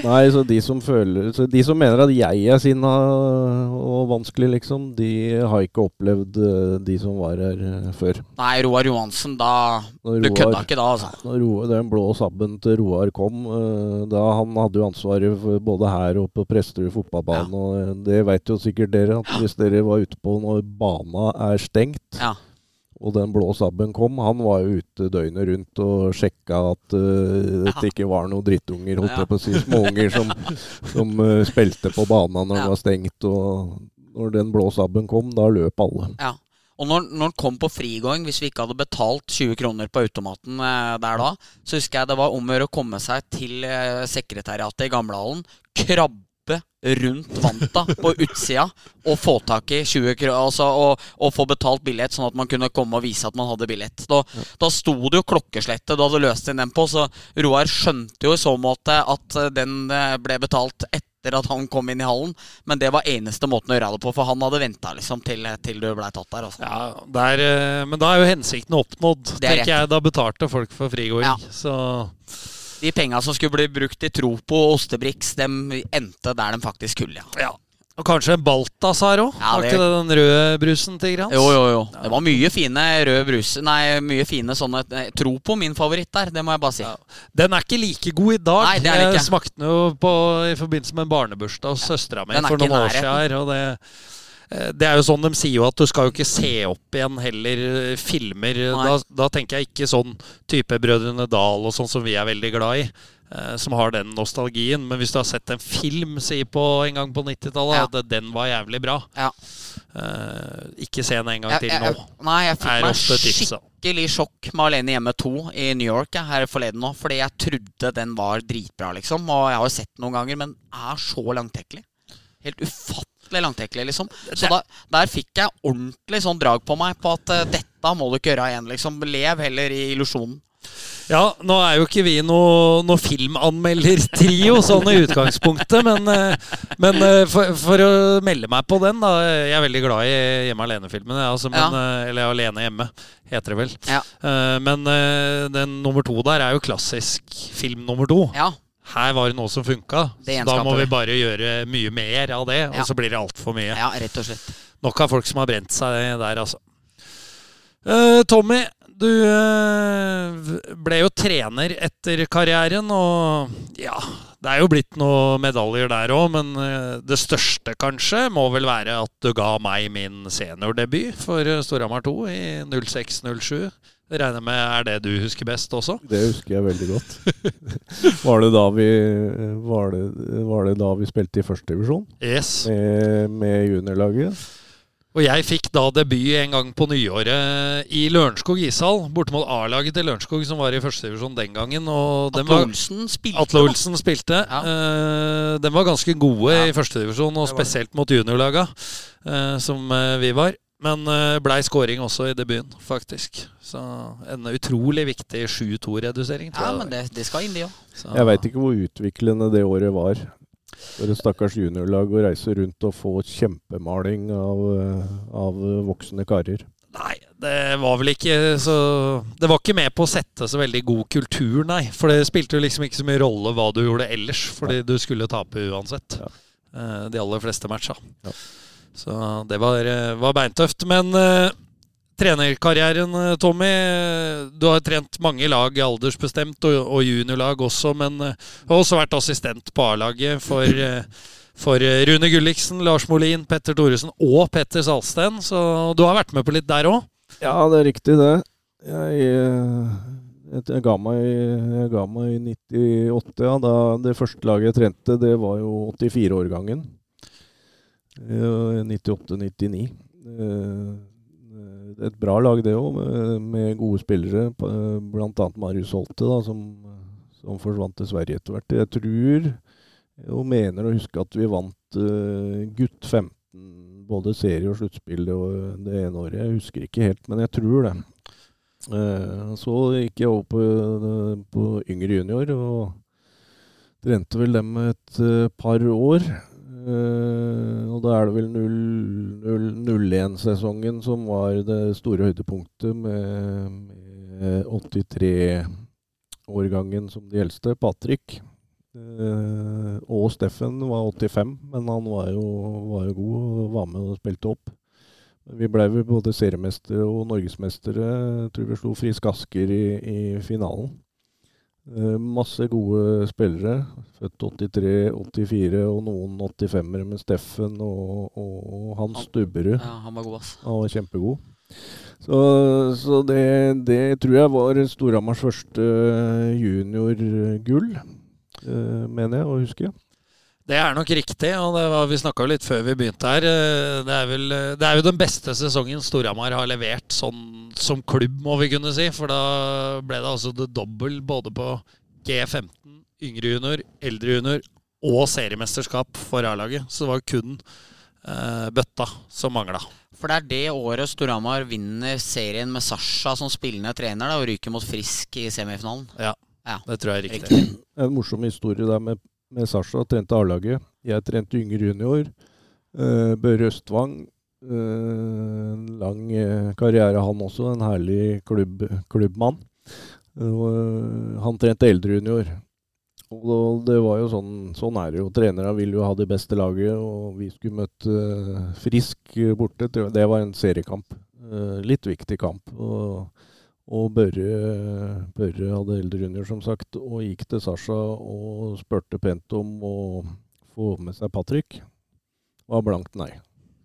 Nei, så de som føler så De som mener at jeg er sinna og vanskelig, liksom, de har ikke opplevd eh, de som var her eh, før. Nei, Roar Johansen, da Du kødda ikke da, altså? Når den blå sabben til Roar kom, eh, da han hadde jo ansvaret både her og på Presterud fotballbane, ja. og det veit jo sikkert dere, at hvis dere var ute på når bana er stengt ja og den blå sabben kom, han var jo ute døgnet rundt og sjekka at uh, det ikke var noen drittunger, holdt jeg på å si, småunger som, som uh, spilte på bana når den var stengt. Og når den blå sabben kom, da løp alle. Ja. Og når, når den kom på frigåing, hvis vi ikke hadde betalt 20 kroner på automaten eh, der da, så husker jeg det var om å gjøre å komme seg til eh, sekretariatet i Gamlehallen, krabbe rundt vanta på utsida og få tak i 20 kroner altså, og, og, få betalt billett, sånn at man kunne komme og vise at man hadde billett. Da, ja. da sto det jo klokkeslettet du hadde løst inn den på, så Roar skjønte jo i så måte at den eh, ble betalt etter at han kom inn i hallen. Men det var eneste måten å gjøre det på, for han hadde venta liksom, til, til, du blei tatt der. Altså. Ja, der, eh, men da er jo hensikten oppnådd, tenker jeg. Da betalte folk for frigåing. Ja. Så de penga som skulle bli brukt i Tropo og Ostebrix, de endte der de faktisk skulle. Ja. ja. Og kanskje en Balthazar òg? Ja, var ikke det den røde brusen til Grans? Jo, jo, jo. Det var mye fine røde brus Nei, mye fine sånne Tropo, min favoritt der. Det må jeg bare si. Ja. Den er ikke like god i dag. Nei, det er det ikke. Jeg smakte den jo på, i forbindelse med en barnebursdag hos søstera mi for noen år siden. Og det det er jo sånn De sier jo at du skal jo ikke se opp igjen heller eh, filmer. Da, da, tenker jeg ikke sånn type Brødrene Dal og sånn som vi er veldig glad i. Eh, som har den nostalgien. Men hvis du har sett en film si på en gang på 90-tallet, ja. at den var jævlig bra ja. eh, Ikke se den en gang jeg, til nå. Jeg, nei, jeg fikk meg skikkelig sjokk med Alene hjemme 2 i New York jeg, her forleden nå. Fordi jeg trodde den var dritbra, liksom. Og jeg har jo sett den noen ganger, men er så langtekkelig. Helt ufattelig ordentlig langtekkelig, liksom. Så da, der fikk jeg ordentlig sånn drag på meg på at uh, dette må du ikke gjøre igjen, liksom. Lev heller i illusjonen. Ja, nå er jo ikke vi noe, noe filmanmeldertrio sånn i utgangspunktet, men, eh, men eh, for, for, å melde meg på den, da Jeg er veldig glad i Hjemme alene-filmen. Altså, ja. Eller Alene hjemme, heter det vel. Ja. Men den nummer to der er jo klassisk film nummer to. Ja. Her var det noe som funka. Da må vi bare gjøre mye mer av det, og så blir det altfor mye. Ja, rett og slett. Nok av folk som har brent seg der, altså. Uh, Tommy, du uh, ble jo trener etter karrieren, og ja Det er jo blitt noen medaljer der òg, men uh, det største kanskje må vel være at du ga meg min seniordebut for Storhamar 2 i 06-07. Det regner med er det du husker best også? Det husker jeg veldig godt. var, det da vi, var, det, var det da vi spilte i førstedivisjon? Yes. Med, med juniorlaget? Og jeg fikk da debut en gang på nyåret i Lørenskog ishall. Borte mot A-laget til Lørenskog, som var i førstedivisjon den gangen. Og Atle Olsen spilte. Atle Olsen spilte. Ja. Uh, den var ganske gode ja. i førstedivisjon, og spesielt mot juniorlaga, uh, som uh, vi var. Men uh, blei scoring også i debuten, faktisk. Så en utrolig viktig 7-2-redusering. Ja, men det, det skal inn, det òg. Jeg veit ikke hvor utviklende det året var. For et stakkars juniorlag å reise rundt og få kjempemaling av, av voksne karer. Nei, det var vel ikke så Det var ikke med på å sette så veldig god kultur, nei. For det spilte jo liksom ikke så mye rolle hva du gjorde ellers, fordi du skulle tape uansett. Ja. Eh, de aller fleste matcha. Ja. Så det var, eh, var beintøft. Men eh, trenerkarrieren, eh, Tommy. Du har trent mange lag aldersbestemt, og, og juniorlag også. Men du har også vært assistent på A-laget for, for, Rune Gulliksen, Lars Molin, Petter Thoresen og Petter Salsten. Så du har vært med på litt der òg? Ja, det er riktig, det. Jeg, jeg, jeg, ga meg, jeg, ga meg, i 98. Ja, da det første laget jeg trente, det var jo 84-årgangen. 98-99 et bra lag, det òg, med, gode spillere. Bl.a. Marius Holte, da, som, som, forsvant til Sverige etter hvert. Jeg tror og mener å huske at vi vant uh, gutt 15, både serie og sluttspill det ene året. Jeg husker ikke helt, men jeg tror det. Så gikk jeg over på, på yngre junior og trente vel dem et par år. Uh, og da er det vel 0-1-sesongen som var det store høydepunktet, med, med 83-årgangen som de eldste. Patrick. Uh, og Steffen var 85, men han var jo, var jo, god og var med og spilte opp. Vi ble både seriemestere og norgesmestere. Jeg tror vi slo Frisk Asker i, i finalen. Eh, masse gode spillere. Født 83, 84 og noen 85-ere med Steffen og, og Hans Stubberud. Ja, han var god, ass. Han var kjempegod. Så, så det, det, tror jeg var Storhamars første juniorgull, uh, mener jeg å huske. Det er nok riktig, og det var, vi snakka litt før vi begynte her. Eh, det er, vel, eh, det er jo den beste sesongen Storhamar har levert sånn som klubb, må vi kunne si. For da ble det altså det dobbel både på G15, yngre junior, eldre junior og seriemesterskap for A-laget. Så det var kun eh, bøtta som mangla. For det er det året Storhamar vinner serien med Sasha som spillende trener da, og ryker mot Frisk i semifinalen. Ja, ja. det tror jeg er riktig. En morsom historie der med med Sasha, trente A-laget. Jeg trente yngre junior. Uh, Børre Østvang. Uh, lang uh, karriere, han også. En herlig klubb, klubbmann. Uh, han trente eldre junior. Og det var jo sånn, sånn er det jo. Trenerne vil jo ha det beste laget, og vi skulle møte Frisk borte. Det var en seriekamp. litt viktig kamp. Og og Børre, Børre hadde eldre junior, som sagt, og gikk til Sasha og spurte pent om å få med seg Patrick. Var blankt nei.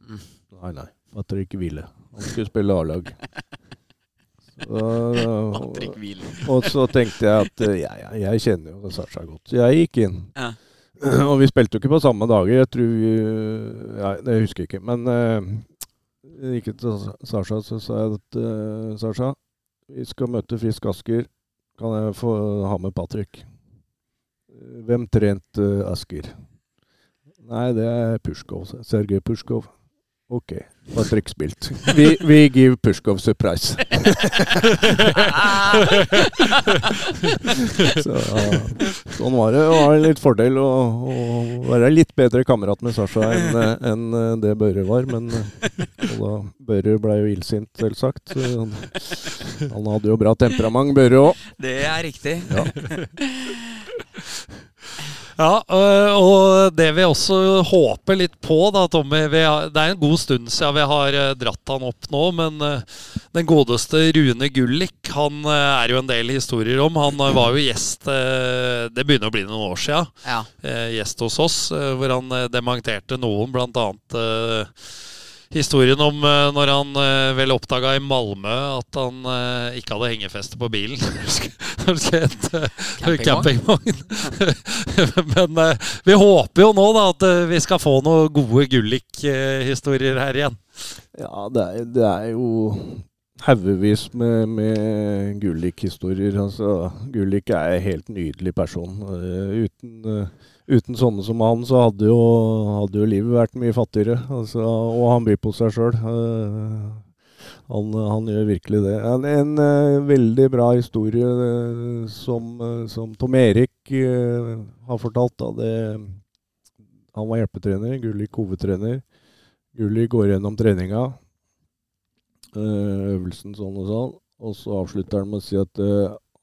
Mm. Nei, nei. Patrick ville. Han skulle spille A-lag. Patrick ville. Og så tenkte jeg at ja, ja, jeg kjenner jo Sasha godt. Så jeg gikk inn. Ja. Og vi spilte jo ikke på samme dager. Jeg tror vi Nei, Det husker jeg ikke. Men uh, jeg gikk til Sasha, så sa jeg at uh, Sasha vi skal møte Frisk Asker. Kan jeg få ha med Patrick? Hvem trente uh, Asker? Nei, det er Pushkov. Sergej Pushkov. Ok. Var trykkspilt. Vi, vi give Pushkov surprise. Så, sånn var det. Det var en litt fordel å, å være litt bedre kamerat med Sasha enn en det Børre var. Men og da Børre ble jo illsint, selvsagt. Han, han hadde jo bra temperament, Børre òg. Det er riktig. Ja. Ja, øh, og det vi også håper litt på, da, Tommy vi har, Det er en god stund siden vi har øh, dratt han opp nå, men øh, den godeste Rune Gullik han er jo en del historier om. Han var jo gjest Det begynner å bli noen år siden. Ja. gjest hos oss, hvor han dementerte noen, blant Eh, historien om eh, når han eh, vel oppdaga i Malmö at han eh, ikke hadde hengefeste på bilen. Når du skal hente campingvogn. Men vi håper jo nå da at vi skal få noen gode Gullik-historier her igjen. Ja, det er, det er jo haugevis med, med Gullik-historier. Altså, Gullik er en helt nydelig person. Uten, uten sånne som han, så hadde jo, hadde jo livet vært mye fattigere. Altså, og han byr på seg sjøl. han, han gjør virkelig det. En, en eh, veldig bra historie eh, som, eh, som Tom Erik eh, har fortalt. Da. Det, han var hjelpetrener, Gullik hovedtrener. Gulli går gjennom treninga, øvelsen sånn og sånn, og så avslutter han med å si at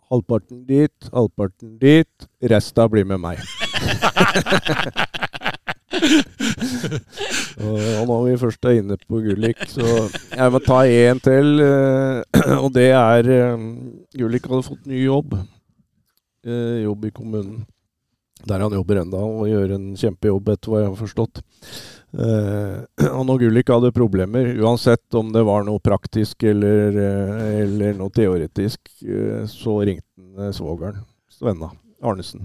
halvparten dit, halvparten dit, resta blir med meg. og når vi først er inne på Gullik, så jeg må ta én til, øh, og det er øh, Gullik hadde fått ny jobb. øh, jobb i kommunen. Der han jobber enda og gjør en kjempejobb, etter hva jeg har forstått. Eh, og når Gullik hadde problemer, uansett om det var noe praktisk eller, eh, eller noe teoretisk, eh, så ringte han eh, svogeren, Svenna Arnesen.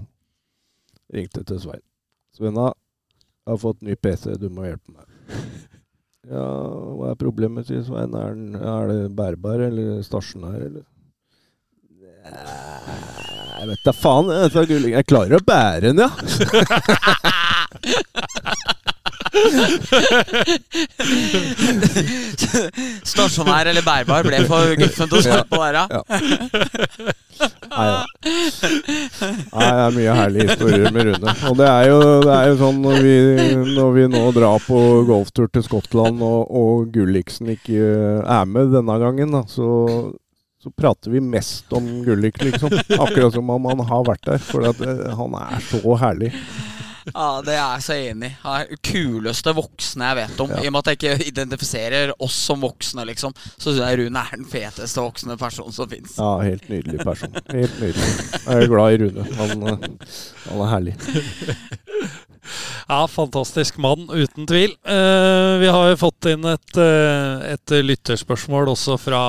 Ringte til Svein. 'Svenna, jeg har fått ny PC, du må hjelpe meg'. Ja, hva er problemet, sier Svein. Er, den, er det bærbar eller stasjonær, eller? Jeg vet da faen, jeg. Jeg klarer å bære den, ja. Stasjonær eller bærbar ble for guffent å starte på der, ja. Nei da. Nei, det er mye herlige historier med Rune. Og det er jo, det er jo sånn når vi, når vi nå drar på golftur til Skottland, og, og Gulliksen ikke er med denne gangen, da, så, så prater vi mest om Gullik, liksom. Akkurat som om han har vært der. For eh, han er så herlig. Ja, Det er jeg så enig i. Han er kuleste voksne jeg vet om. Ja. I og med at jeg ikke identifiserer oss som voksne, liksom, så syns jeg Rune er den feteste voksne personen som fins. Ja, helt nydelig person. Helt nydelig. Jeg er glad i Rune. Han, han er herlig. Ja, fantastisk mann, uten tvil. Eh, vi har jo fått inn et, eh, et lytterspørsmål også fra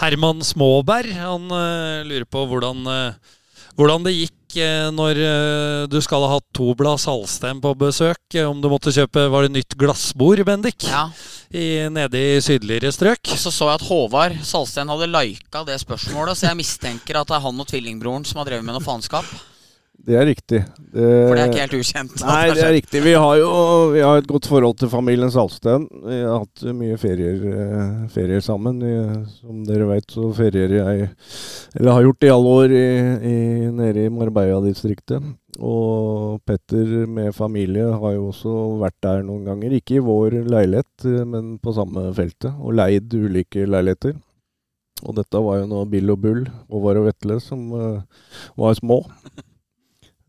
Herman Småberg. Han eh, lurer på hvordan, eh, hvordan det gikk eh, når eh, du skal ha hatt Tobla Salsten på besøk. eh, Om du måtte kjøpe Var det nytt glassbord, Bendik? Ja. I, nede i sydligere strøk? Og så så jeg at Håvard Salsten hadde lika det spørsmålet, så jeg mistenker at det er han og tvillingbroren som har drevet med noe faenskap. Det er riktig. Det, For det er ikke helt ukjent. Nei, det er riktig. Vi har jo vi har et godt forhold til familien Salsten. Vi har hatt mye ferier, eh, ferier sammen. Som dere vet, så ferier jeg Eller har gjort i alle år i, i, nede i Marbella-distriktet. Og Petter med familie har jo også vært der noen ganger. Ikke i vår leilighet, eh, men på samme feltet. Og leid ulike leiligheter. Og dette var jo nå Bill og Bull, Håvard og Vetle, som uh, var små.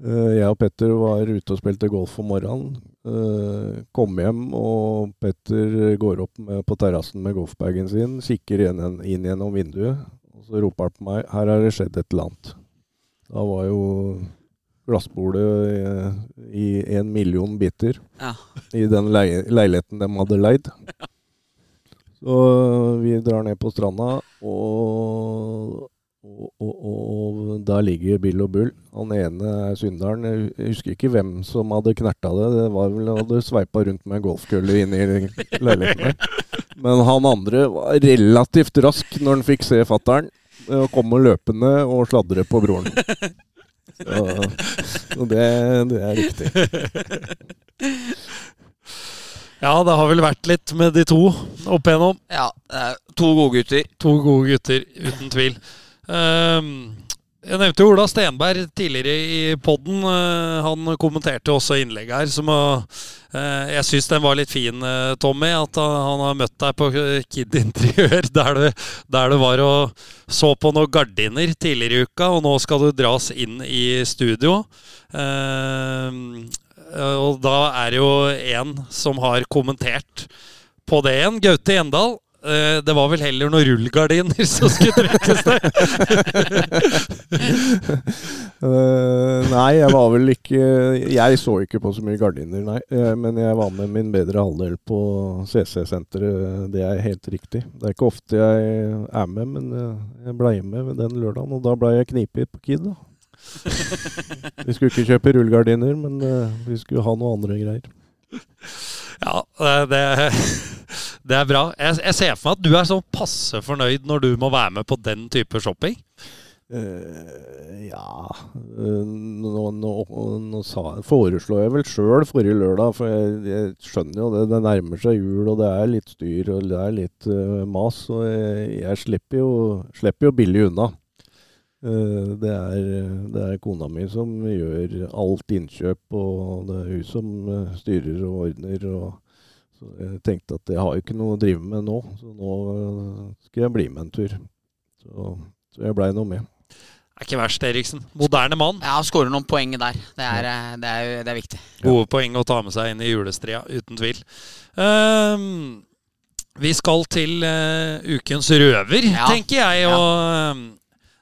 Eh, Jeg og Petter var ute og spilte golf om morgenen. Eh, Kom hjem, og Petter går opp med, på terrassen med golfbagen sin, kikker inn, inn gjennom vinduet, og så roper han på meg 'Her har det skjedd et eller annet'. Da var jo glassbordet i, i en million biter Ja. i den leie, leiligheten de hadde leid. Så vi drar ned på stranda, og, og, og, og der ligger Bill og Bull. Han ene er synderen. Jeg husker ikke hvem som hadde knerta det. Det var vel han hadde sveipa rundt med en golfkølle inn i leiligheten der. Men han andre var relativt rask når han fikk se fattern. Og komme løpende og sladre på broren. Så, så det, det er riktig. Ja, det har vel vært litt med de to opp igjennom. Ja, to gode gutter. To gode gutter, uten tvil. Um, jeg nevnte Ola Stenberg tidligere i poden. Han kommenterte også innlegget her. Som, uh, jeg syns den var litt fin, uh, Tommy. At han har møtt deg på Kid Interiør, der du, der du var og så på noen gardiner tidligere i uka. Og nå skal du dras inn i studio. Uh, og da er det jo en som har kommentert på det igjen. Gaute Gjendal. Eh, det var vel heller noen rullegardiner som skulle trekkes der? uh, nei, jeg var vel ikke Jeg så ikke på så mye gardiner, nei. Uh, men jeg var med min bedre halvdel på CC-senteret. Det er helt riktig. Det er ikke ofte jeg er med, men jeg blei med den lørdagen. Og da blei jeg knipet på Kid, da. vi skulle ikke kjøpe rullegardiner, men vi skulle ha noe andre greier. Ja, det, det er bra. Jeg, jeg, ser for meg at du er sånn passe fornøyd når du må være med på den type shopping. Uh, ja uh, Nå, nå, nå sa, foreslår jeg vel sjøl forrige lørdag, for jeg, jeg, skjønner jo det. Det nærmer seg jul, og det er litt styr og det er litt uh, mas. Og jeg, jeg slipper, jo, slipper jo billig unna. Uh, det er, det er, kona mi som gjør alt innkjøp, og det er hun som eh, styrer og ordner. Og så jeg tenkte at jeg har jo ikke noe å drive med nå, så nå eh, skal jeg bli med en tur. Så, så jeg blei nå med. Det er ikke verst, Eriksen. Moderne mann. Ja, Skårer noen poeng der. Det er, det er, det er viktig. Gode poeng å ta med seg inn i julestria, uten tvil. Um, vi skal til uh, ukens røver, ja. tenker jeg. Og ja.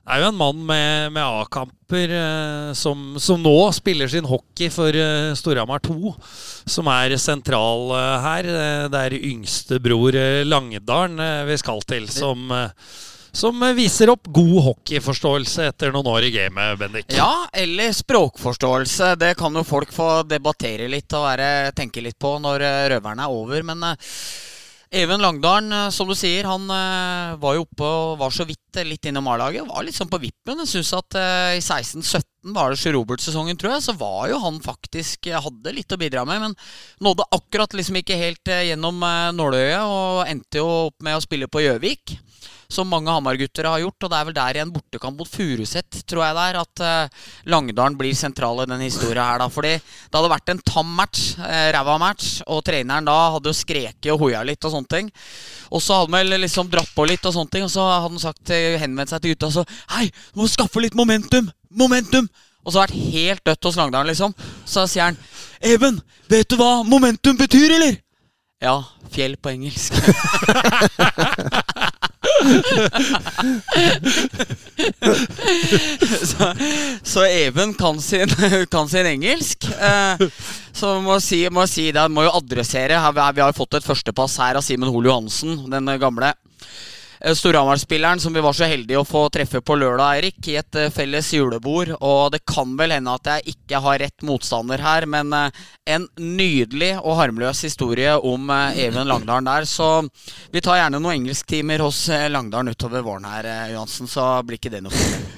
Er jo en mann med, med A-kamper eh, som, som, nå spiller sin hockey for eh, Storhamar 2, som er sentral eh, her. Eh, det er yngste bror eh, Langedalen eh, vi skal til, som, som viser opp god hockeyforståelse etter noen år i gamet, Bendik. Ja, eller språkforståelse. Det kan jo folk få debattere litt og være, tenke litt på når røveren er over. men Even Langdalen, eh, som du sier, han uh, var jo oppe og var så vidt eh, litt innom A-laget. Var litt sånn på vippen. Jeg syns at i 16-17 var det Sjø Robert-sesongen, tror jeg, så var jo han faktisk Hadde litt å bidra med, men nådde akkurat liksom ikke helt gjennom nåløyet og endte jo opp med å spille på Gjøvik som mange Hamar-gutter har gjort. Og det er vel der i en bortekamp mot Furuset, tror jeg det er, at uh, Langdalen blir sentral i den historien her. da, Fordi det hadde vært en tam match, uh, ræva match, og treneren da hadde jo skreket og hoia litt og sånne ting. Og så hadde han liksom dratt på litt og sånne ting, og så hadde han sagt, henvendt seg til gutta så Hei, du må skaffe litt momentum! Momentum! Og så har det vært helt dødt hos Langdalen, liksom. Så sier han Even, vet du hva momentum betyr, eller? Ja, fjell på engelsk. så, så, Even kan sin, kan sin engelsk. Eh, så må si, må si det, må jo adressere. Vi har fått et førstepass her av Simen Hol Johansen, den gamle. Eh, Storhamar-spilleren som vi var så heldige å få treffe på lørdag, Erik, i et eh, felles julebord. Og det kan vel hende at jeg ikke har rett motstander her, men eh, en nydelig og harmløs historie om Even Langdalen der. Så vi tar gjerne noen engelsktimer hos Langdalen utover våren her, Johansen, så blir ikke det noe problem.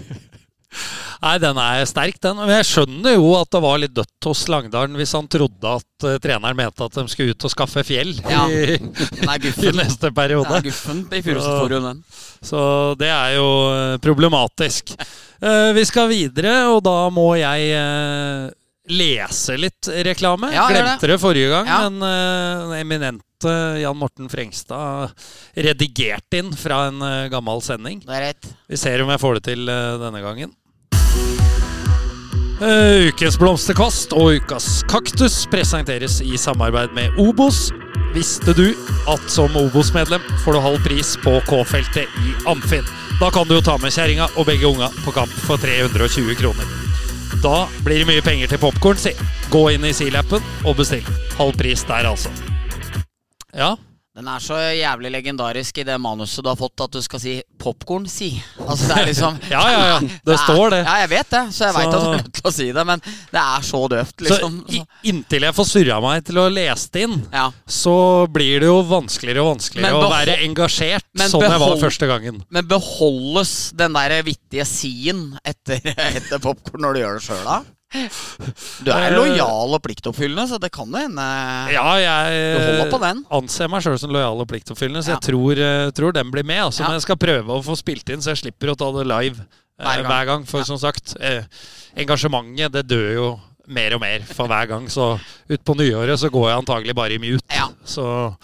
Nei, den er sterk, den. Men jeg skjønner jo at det var litt dødt hos Langdalen hvis han trodde at uh, treneren mente at de skulle ut og skaffe fjell ja. i, i, neste periode. Ja, guffen i Furuset den. Så det er jo uh, problematisk. Uh, vi skal videre, og da må jeg lese litt reklame. Ja, Glemte det. forrige gang, ja. men uh, eminente Jan Morten Frengstad redigerte inn fra en uh, gammel sending. Det er rett. Vi ser om jeg får det til uh, denne gangen. Uh, ukens blomsterkvast og ukas kaktus presenteres i samarbeid med Obos. Visste du at som Obos-medlem får du halv pris på K-feltet i Amfin? Da kan du jo ta med kjerringa og begge unga på kamp for 320 kroner. Da blir det mye penger til popkorn, si. Gå inn i Silappen og bestill. Halv pris der, altså. Ja, den er så jævlig legendarisk i det manuset du har fått, at du skal si 'popkorn', si. Altså, det er liksom Ja, ja, ja. Det, det står det. Ja, jeg vet det, så jeg så... veit at du er nødt til å si det, men det er så døvt, liksom. Så inntil jeg får surra meg til å lese det inn, ja. så blir det jo vanskeligere og vanskeligere å være engasjert sånn jeg var første gangen. Men beholdes den der vittige sien etter, etter popkorn når du gjør det sjøl, da? Du er lojal og pliktoppfyllende, så det kan jo hende Ja, jeg på den. anser meg sjøl som lojal og pliktoppfyllende, så Ja. jeg tror, eh, tror den blir med. Altså, Ja. Men jeg skal prøve å få spilt inn, så jeg slipper å ta det live eh, Hver gang. hver gang. For Ja. som sagt, eh, engasjementet det dør jo mer og mer for hver gang. Så utpå nyåret så går jeg antagelig bare i mute. Ja. Så,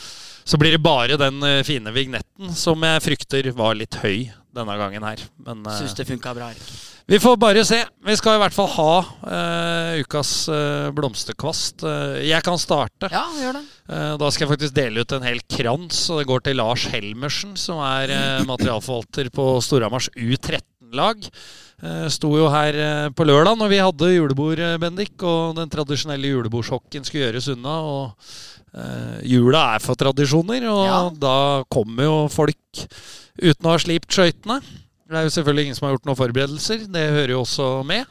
så blir det bare den eh, fine vignetten som jeg frykter var litt høy denne gangen her. Men eh, Syns det funka bra, Erik. Vi får bare se. Vi skal i hvert fall ha uh, ukas uh, blomsterkvast. Uh, jeg kan starte. Ja, gjør det. Da skal jeg faktisk dele ut en hel krans, og det går til Lars Helmersen, som er materialforvalter på Storhamars U13-lag. Eh, Sto jo her på lørdag når vi hadde julebord, Bendik, og den tradisjonelle julebordshokken skulle gjøres unna. og Jula er for tradisjoner, og Ja. da kommer jo folk uten å ha slipt skøytene. Det er jo selvfølgelig ingen som har gjort noen forberedelser, det hører jo også med.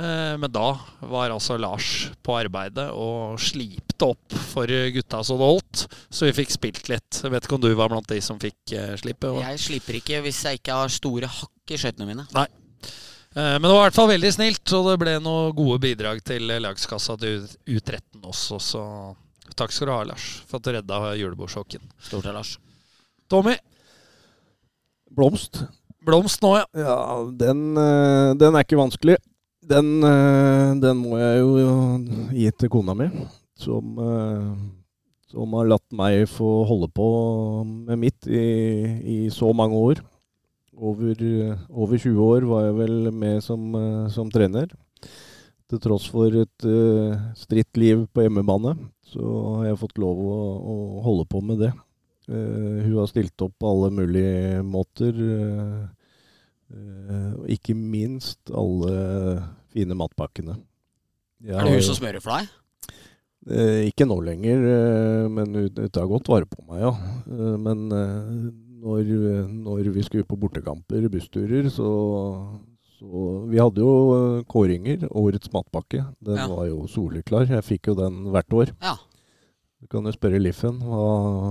Eh, Men da var altså Lars på arbeidet og slipte opp for gutta så det holdt. Så vi fikk spilt litt. Jeg vet ikke om du var blant de som fikk eh, slippe? Jeg slipper ikke hvis jeg ikke har store hakk i skøytene mine. Nei. Men det var i hvert fall veldig snilt, og det ble noen gode bidrag til lagskassa til U13 også. Så takk skal du ha, Lars, for at du redda julebordsjokken. Stort av Lars. Tommy, Blomst. Blomst nå, ja. Ja, den, eh, den er ikke vanskelig. Den, eh, den må jeg jo gi til kona mi, som, eh, som har latt meg få holde på med mitt i, i så mange år. Over, over 20 år var jeg vel med som, som trener. Til tross for et uh, stritt liv på hjemmebane, så har jeg fått lov å, å holde på med det. Eh, hun har stilt opp på alle mulige måter. eh, uh, Og ikke minst alle fine matpakkene. Jeg Er det hun som smører for deg? Ikke nå lenger, men hun tar godt vare på meg, ja. Men når, når vi skulle på bortekamper, bussturer, så, så Vi hadde jo kåringer. Årets matpakke. Den Ja. var jo soleklar. Jeg fikk jo den hvert år. Ja. Du kan jo spørre Liffen hva,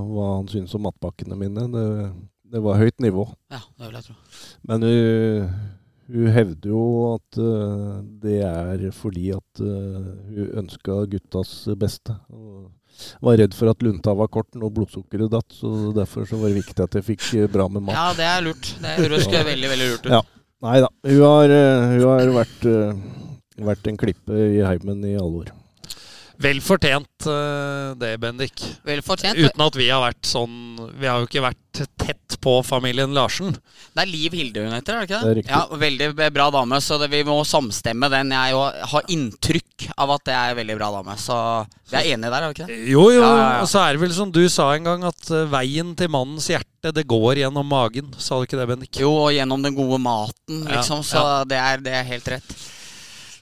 hva han syns om matpakkene mine. Det, det var høyt nivå. Ja, det vil jeg tro. Men hun, hun hevder jo at eh, det er fordi at eh, hun ønska guttas beste. Og var redd for at lunta var kort når blodsukkeret datt, så derfor så var det viktig at jeg fikk eh, bra med mat. Ja, det er lurt. Det høres Ja. veldig, veldig lurt ut. Ja. Nei da. Hun har, hun har vært, vært en klippe i heimen i alle år. Vel fortjent eh, det, Bendik. Vel fortjent. Uten at vi har vært sånn Vi har jo ikke vært tett på familien Larsen. Det er Liv Hilde hun heter, er det ikke det? Det er. Ja, Veldig bra dame, så det, vi må samstemme den. Jeg har inntrykk av at det er veldig bra dame, så vi er enige der, er vi ikke det? Jo, jo. Ja, ja, ja. Og så er det vel som du sa en gang, at eh, veien til mannens hjerte, det går gjennom magen. Sa du ikke det, Bendik? Jo, og gjennom den gode maten, Ja, liksom. Så det, er, det er helt rett.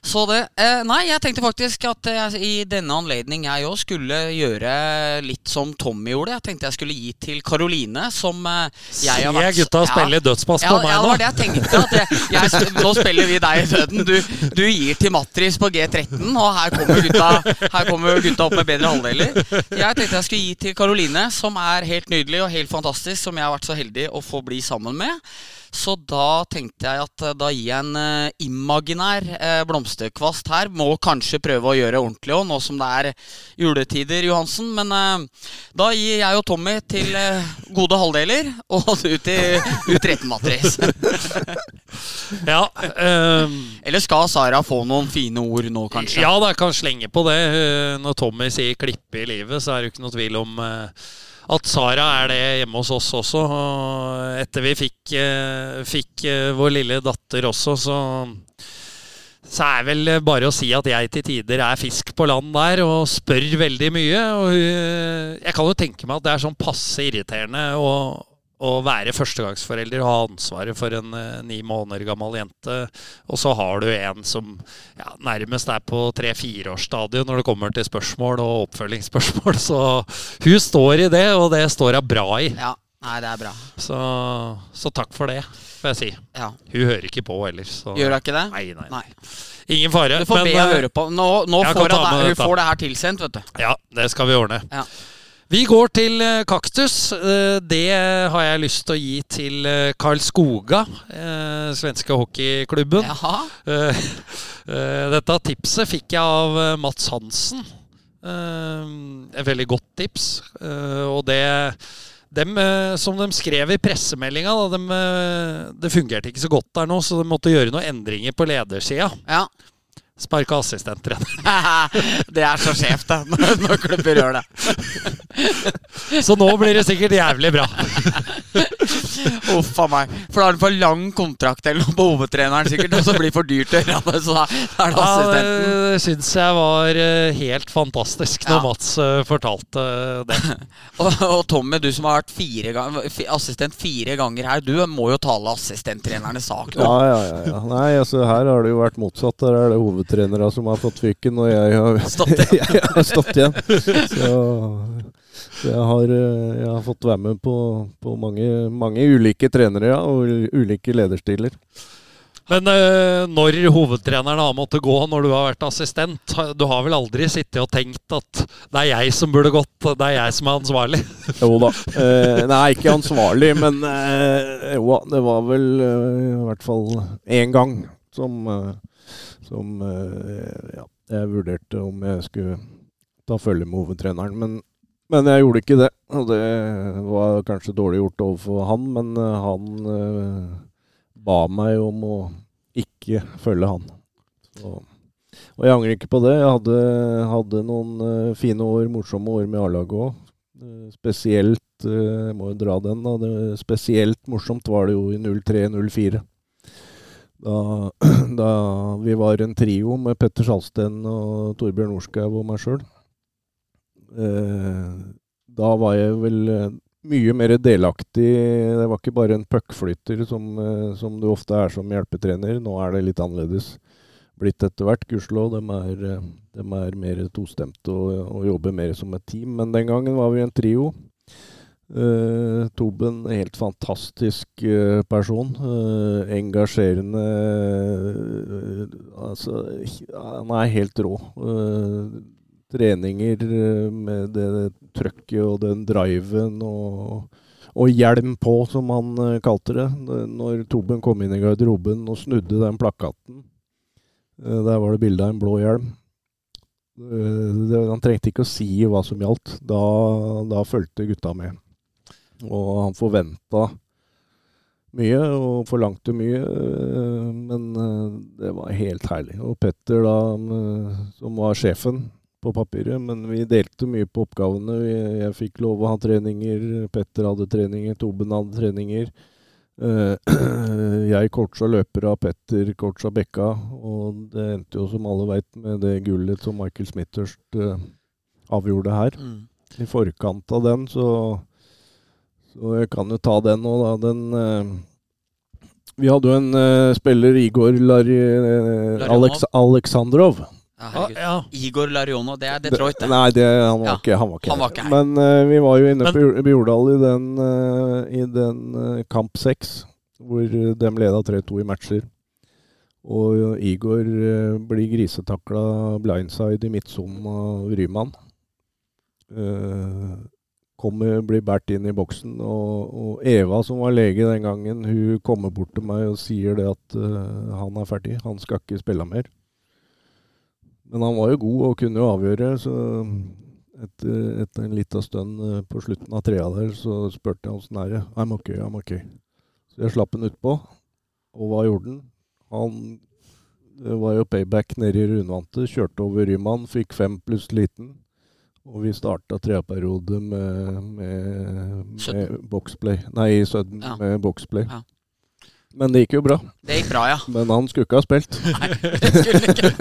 Så det eh, Nei, jeg tenkte faktisk at jeg i denne anledning jeg òg skulle gjøre litt som Tommy gjorde. Jeg tenkte jeg skulle gi til Karoline, som eh, jeg har vært Se gutta spille dødspass ja, på meg ja, det var det jeg tenkte. Jeg, jeg, nå spiller vi deg i døden. Du, du gir til Matris på G13, og her kommer, gutta, her kommer gutta opp med bedre halvdeler. Jeg tenkte jeg skulle gi til Karoline, som er helt nydelig og helt fantastisk, som jeg har vært så heldig å få bli sammen med. Så da tenkte jeg at eh, da gir jeg en eh, imaginær eh, blomsterkvast her. Må kanskje prøve å gjøre ordentlig òg, nå som det er juletider, Johansen. Men da gir jeg og Tommy til gode halvdeler, og du til U13-matris. Ja, Um... Eller skal Sara få noen fine ord nå, kanskje? ja, da kan slenge på det. Når Tommy sier 'klippe i livet', så er det jo ikke noe tvil om eh, at Sara er det hjemme hos oss også. Og etter vi fikk, eh, fikk eh, vår lille datter også, så så er vel bare å si at jeg til tider er fisk på land der og spør veldig mye. Og jeg kan jo tenke meg at det er sånn passe irriterende å, å være førstegangsforelder og ha ansvaret for en eh, ni måneder gammel jente, og så har du en som ja, nærmest er på tre-fireårsstadiet når det kommer til spørsmål og oppfølgingsspørsmål. Så hun står i det, og det står hun bra i. Ja, Nei, det er bra. Så, så takk for det, får jeg si. Ja. Hun hører ikke på heller. Så. Gjør hun ikke det? Nei, nei. Nei. Ingen fare. Du får be henne eh, høre på. Nå, nå får hun det her tilsendt, vet du. Ja, det skal vi ordne. Ja. Vi går til eh, kaktus. Eh, Det har jeg lyst til å gi til eh, Karl Skoga, svenske hockeyklubben. Jaha. Dette tipset fikk jeg av Mats Hansen. Et veldig godt tips. Og det dem, som de skrev i pressemeldinga, det fungerte ikke så godt der nå, så de måtte gjøre noen endringer på ledersida. Ja. Sparka assistenttrener. det er så skjevt, det, når, når klubber gjør det. Så nå blir det sikkert jævlig bra. Uff a meg. For da har du for lang kontrakt eller noe på hovedtreneren, sikkert, og så blir det for dyrt å gjøre det. Så da er det assistenten. Ja, det syns jeg var eh, helt fantastisk når Ja. Mats eh, fortalte det. Og, og Tommy, du som har vært fire gang, assistent fire ganger her, du må jo tale assistenttrenernes sak nå. Ja, ja, ja, ja. Nei, altså her har det jo vært motsatt. Der er det hovedtrenere som har fått fyken, og jeg har Stått igjen. har stått igjen. Så, så jeg, har, eh, jeg har fått være med på, på mange, mange ulike trenere, ja, og ulike lederstiler. Men eh, når hovedtreneren har måttet gå når du har vært assistent, du har vel aldri sittet og tenkt at det er jeg som burde gått, det er jeg som er ansvarlig? Jo da. Eh, nei, ikke ansvarlig, men eh, jo da. Det var vel eh, i hvert fall én gang som, eh, som eh, Ja, jeg vurderte om jeg skulle ta følge med hovedtreneren, men, men jeg gjorde ikke det. Og det var kanskje dårlig gjort overfor han, men eh, han eh, ba meg om å ikke følge han. Så, og jeg angrer ikke på det. Jeg hadde, hadde noen fine år, morsomme år med A-laget òg. Spesielt Jeg må jo dra den, da. Det, spesielt morsomt var det jo i 03-04. Da, da vi var en trio med Petter Salsten og Torbjørn Orskaug og meg sjøl. Eh, da var jeg vel eh, mye mer delaktig. Det var ikke bare en puckflytter som, eh, som du ofte er som hjelpetrener. Nå er det litt annerledes blitt etter hvert, gudskjelov. De, de er mer tostemte og, og jobber mer som et team. Men den gangen var vi en trio. Eh, Toben, helt fantastisk uh, person. Uh, engasjerende Altså, han er helt rå. Treninger med det trøkket og den driven og, og hjelm på, som han kalte det. Når Toben kom inn i garderoben og snudde den plakaten, der var det bilde av en blå hjelm. Det, han trengte ikke å si hva som gjaldt. Da, da fulgte gutta med. Og han forventa mye og forlangte mye, eh, men eh, det var helt herlig. Og Petter, da, eh, som var sjefen på papiret, men vi delte mye på oppgavene. Jeg fikk lov å ha treninger, Petter hadde treninger, Toben hadde treninger. Jeg coacha løpere, Petter coacha bekka, og det endte jo, som alle veit, med det gullet som Michael Smithhurst eh, avgjorde her Mm. i forkant av den, så, så jeg kan jo ta den nå, da. Den eh, Vi hadde jo en uh, spiller, Igor Lari, uh, Larionov. Alex, Aleksandrov. Ja, Ah, ja. Igor Larionov, det er Detroit, det. Nei, det, han, var Ja, ikke, han var ikke han var ikke her. Men uh, vi var jo inne Men- på Bjordal Jordal i den, eh, i den eh, kamp seks, hvor eh, de leda 3-2 i matcher. Og eh, Igor uh, blir grisetakla blindside i midtsonen av Ryman. Eh, kommer, blir båret inn i boksen, og, og Eva, som var lege den gangen, hun kommer bort til meg og sier det at uh, han er ferdig, han skal ikke spille mer. Men han var jo god og kunne jo avgjøre, så etter, etter en liten stund eh, på slutten av trea der, så spurte jeg åssen er det. I'm ok, I'm ok. Så jeg slapp han utpå. Og hva gjorde han? Han det var jo payback nede i rundvante. Kjørte over Ryman, fikk fem pluss liten. Og vi starta treperiode med, med, med boxplay. Nei, Sudden Ja. med boxplay. Ja. Men det gikk jo bra. Det gikk bra, ja. Men han skulle ikke ha spilt. Nei, det skulle ikke.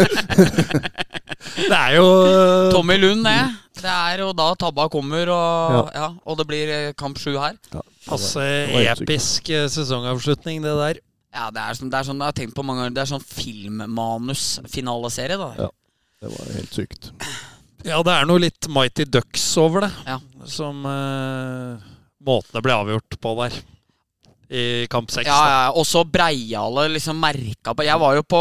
Det er jo eh, Tommy Lund, det. Det er jo da tabba kommer, og, Ja. ja. og det blir eh, kamp sju her. Ja, passe episk eh, sesongavslutning, det der. Ja, det er, sånn, det er sånn jeg har tenkt på mange ganger Det er sånn filmmanus-finaleserie. da Ja. Det var helt sykt. Ja, det er noe litt Mighty Ducks over det. Ja. Som eh, Måten det ble avgjort på der. i kamp seks. Ja, ja, og så Breiale liksom merka på Jeg var jo på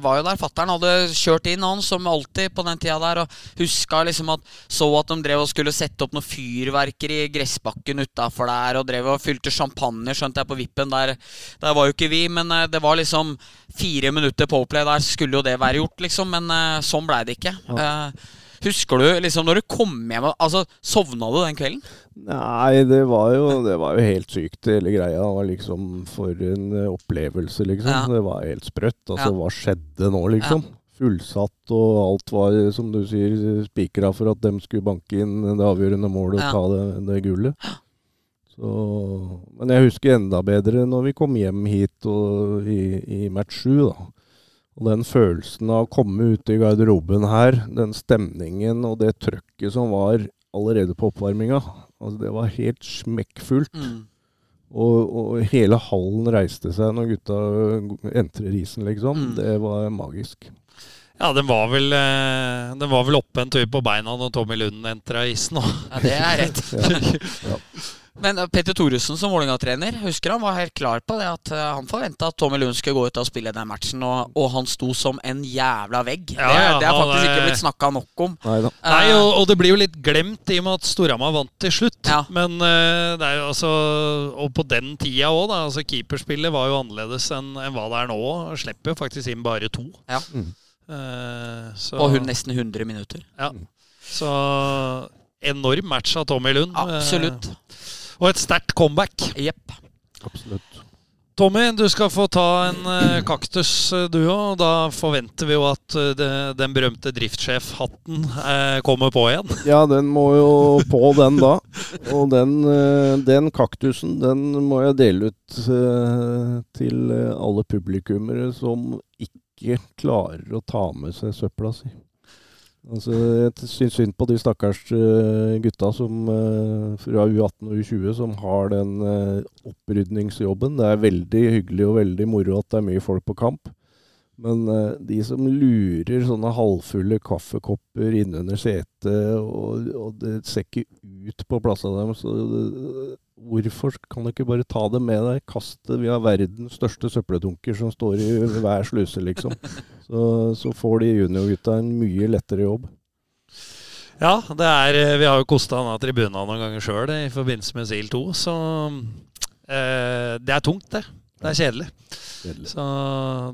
Var jo der fattern hadde kjørt inn, han som alltid på den tida der. Og huska liksom at Så at de drev og skulle sette opp noen fyrverker i gressbakken utafor der. Og drev og fylte champagne, skjønte jeg, på vippen der. Der var jo ikke vi, men eh, det var liksom fire minutter Powerplay der skulle jo det være gjort, liksom. Men uh, sånn blei det ikke. Ja. Uh, Husker du liksom når du kom hjem Altså, Sovna du den kvelden? Nei, det var jo, det var jo helt sykt, hele greia. Det var liksom For en opplevelse, liksom. Ja. Det var helt sprøtt. Altså, ja. hva skjedde nå, liksom? Ja. Fullsatt, og alt var, som du sier, spikra for at de skulle banke inn det avgjørende målet og ta det, det gullet. Så, men jeg husker enda bedre når vi kom hjem hit og, i, i match sju, da. Og den følelsen av å komme ut i garderoben her, den stemningen og det trøkket som var allerede på oppvarminga, altså det var helt smekkfullt. Mm. Og, og, hele hallen reiste seg når gutta entrer isen, liksom. Mm. Det var magisk. Ja, den var, vel, eh, den var vel oppe en tur på beina når Tommy Lund entra isen. Ja, det er rett. ja. Men eh, Petter Thoresen som Vålerenga-trener, husker han var helt klar på det at uh, han forventa at Tommy Lund skulle gå ut og spille den matchen, og, og han sto som en jævla vegg. Ja, det, det, er faktisk ikke blitt snakka nok om. Nei, uh, Nei og, og, det blir jo litt glemt i og med at Storhamar vant til slutt. Ja. Men uh, det er jo altså Og på den tida òg, da. Altså Keeperspillet var jo annerledes enn en hva det er nå. Slipper jo faktisk inn bare to. Ja. Mm. Så, og hun nesten 100 minutter. Ja. Så enorm match av Tommy Lund. Absolutt. Og et sterkt comeback. Jepp. Absolutt. Tommy, du skal få ta en uh, kaktus, uh, du òg. Da forventer vi jo at uh, de, den berømte driftssjefhatten kommer på igjen. Ja, den må jo på, den da. Og den, den kaktusen, den må jeg dele ut til alle publikummere som ikke klarer å ta med seg søpla si. Altså, jeg syns synd på de stakkars uh, gutta som, uh, fra U18 og U20 som har den uh, opprydningsjobben. Det er veldig hyggelig og veldig moro at det er mye folk på kamp. Men de som lurer sånne halvfulle kaffekopper innunder setet, og, og, det ser ikke ut på plassene deres Hvorfor kan du ikke bare ta det med deg? Kast det. Vi har verdens største søppeldunker som står i hver sluse, liksom. Så, så får de juniorgutta en mye lettere jobb. Ja, det er, eh, vi har jo kosta denne tribunen noen ganger sjøl i forbindelse med SIL 2, så eh, det er tungt, det. Det er kjedelig. kjedelig. Så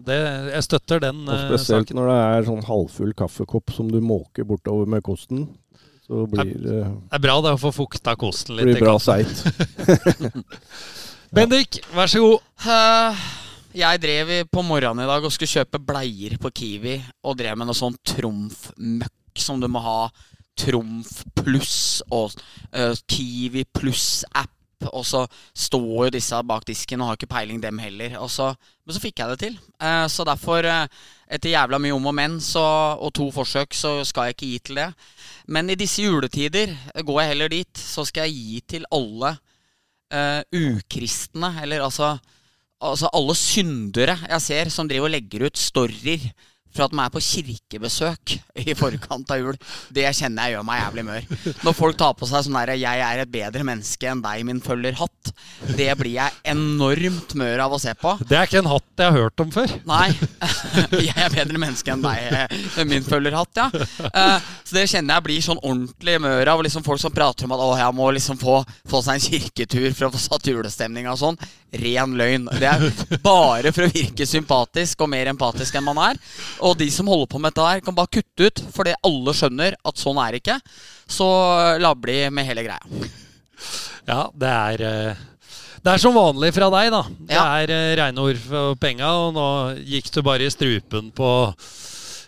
det, jeg støtter den Og Spesielt saken. når det er sånn halvfull kaffekopp som du måker bortover med kosten. Så blir det Det er bra det å få fukta kosten litt. Blir bra seigt. Bendik, vær så god. Uh, jeg drev på morgenen i dag og skulle kjøpe bleier på Kiwi. Og drev med noe sånn trumfmøkk som du må ha. Trumf pluss og uh, Kiwi pluss-app. Og så står jo disse bak disken og har ikke peiling, dem heller. Så, men så fikk jeg det til. Uh, så derfor, etter jævla mye om og men så, og to forsøk, så skal jeg ikke gi til det. Men i disse juletider går jeg heller dit. Så skal jeg gi til alle uh, ukristne, eller altså, altså alle syndere jeg ser som driver og legger ut storyer for at de er på kirkebesøk i forkant av jul. Det kjenner jeg gjør meg jævlig mør. Når folk tar på seg sånn derre 'jeg er et bedre menneske enn deg, min følger'-hatt, det blir jeg enormt mør av å se på. Det er ikke en hatt jeg har hørt om før. Nei. Jeg er bedre menneske enn deg, min følger-hatt, ja. Eh, så det kjenner jeg blir sånn ordentlig mør av. Liksom folk som prater om at 'å, jeg må liksom få, få seg en kirketur for å få satt julestemning' og sånn. Ren løgn. Det er bare for å virke sympatisk og mer empatisk enn man er. Og de som holder på med dette her, kan bare kutte ut, fordi alle skjønner at sånn er det ikke. Så labber de med hele greia. Ja, det er eh, det er som vanlig fra deg, da. Det ja. er uh, reine ord for penga, og nå gikk du bare i strupen på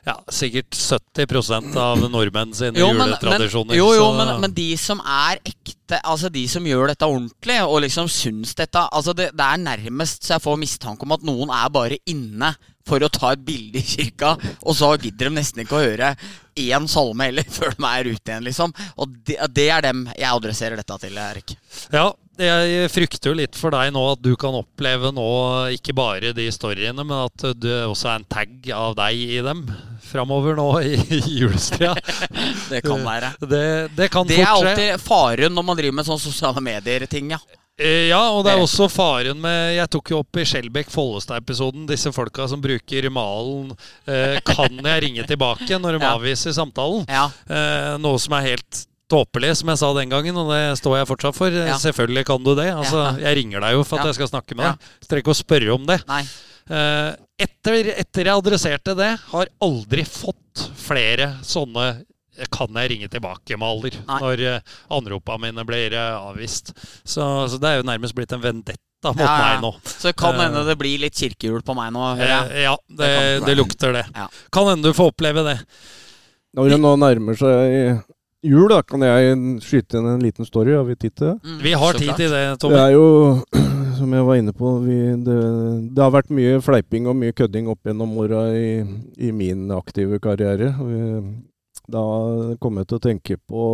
ja, sikkert 70 av nordmenn sine jo, men, juletradisjoner. Men, jo, jo, men, men, de som er ekte, altså de som gjør dette ordentlig, og liksom syns dette altså det, det, er nærmest så jeg får mistanke om at noen er bare inne for å ta et bilde i kirka, og så gidder de nesten ikke å høre én salme heller før de er ute igjen, liksom. Og det, det er dem jeg adresserer dette til, Erik. Ja, jeg frykter jo litt for deg nå at du kan oppleve nå ikke bare de storyene, men at det også er en tag av deg i dem framover nå i, i julestria. det kan være. Det, det kan det er alltid faren når man driver med sånne sosiale medier-ting, ja. Eh, Ja, og det er også faren med Jeg tok jo opp i Skjelbæk-Follestad-episoden disse folka som bruker malen eh, 'Kan jeg ringe tilbake?' når de Ja. avviser samtalen. Ja. Eh, noe som er helt tåpelig, som jeg sa den gangen, og det står jeg fortsatt for. Ja. Selvfølgelig kan du det. Altså. Jeg ringer deg jo for at jeg skal snakke med deg. Så trenger ikke å spørre om det. Eh, etter, etter jeg adresserte det, har aldri fått flere sånne eh, kan jeg ringe tilbake-maler Nei. når uh, anropa mine blir eh, avvist. Så, så det er jo nærmest blitt en vendetta mot Ja, ja. meg nå. Så det kan Eh. hende det blir litt kirkehjul på meg nå, hører jeg. Eh, ja, det, Det det, lukter det. Ja. Kan hende du får oppleve det. Når det nå nærmer seg jul, da kan jeg skyte inn en liten story. Har vi tid til det? Mm, Vi har tid til det, Tommy. Det er jo, som jeg var inne på, vi, det, det har vært mye fleiping og mye kødding opp gjennom åra i, i min aktive karriere. Vi, da kom jeg til å tenke på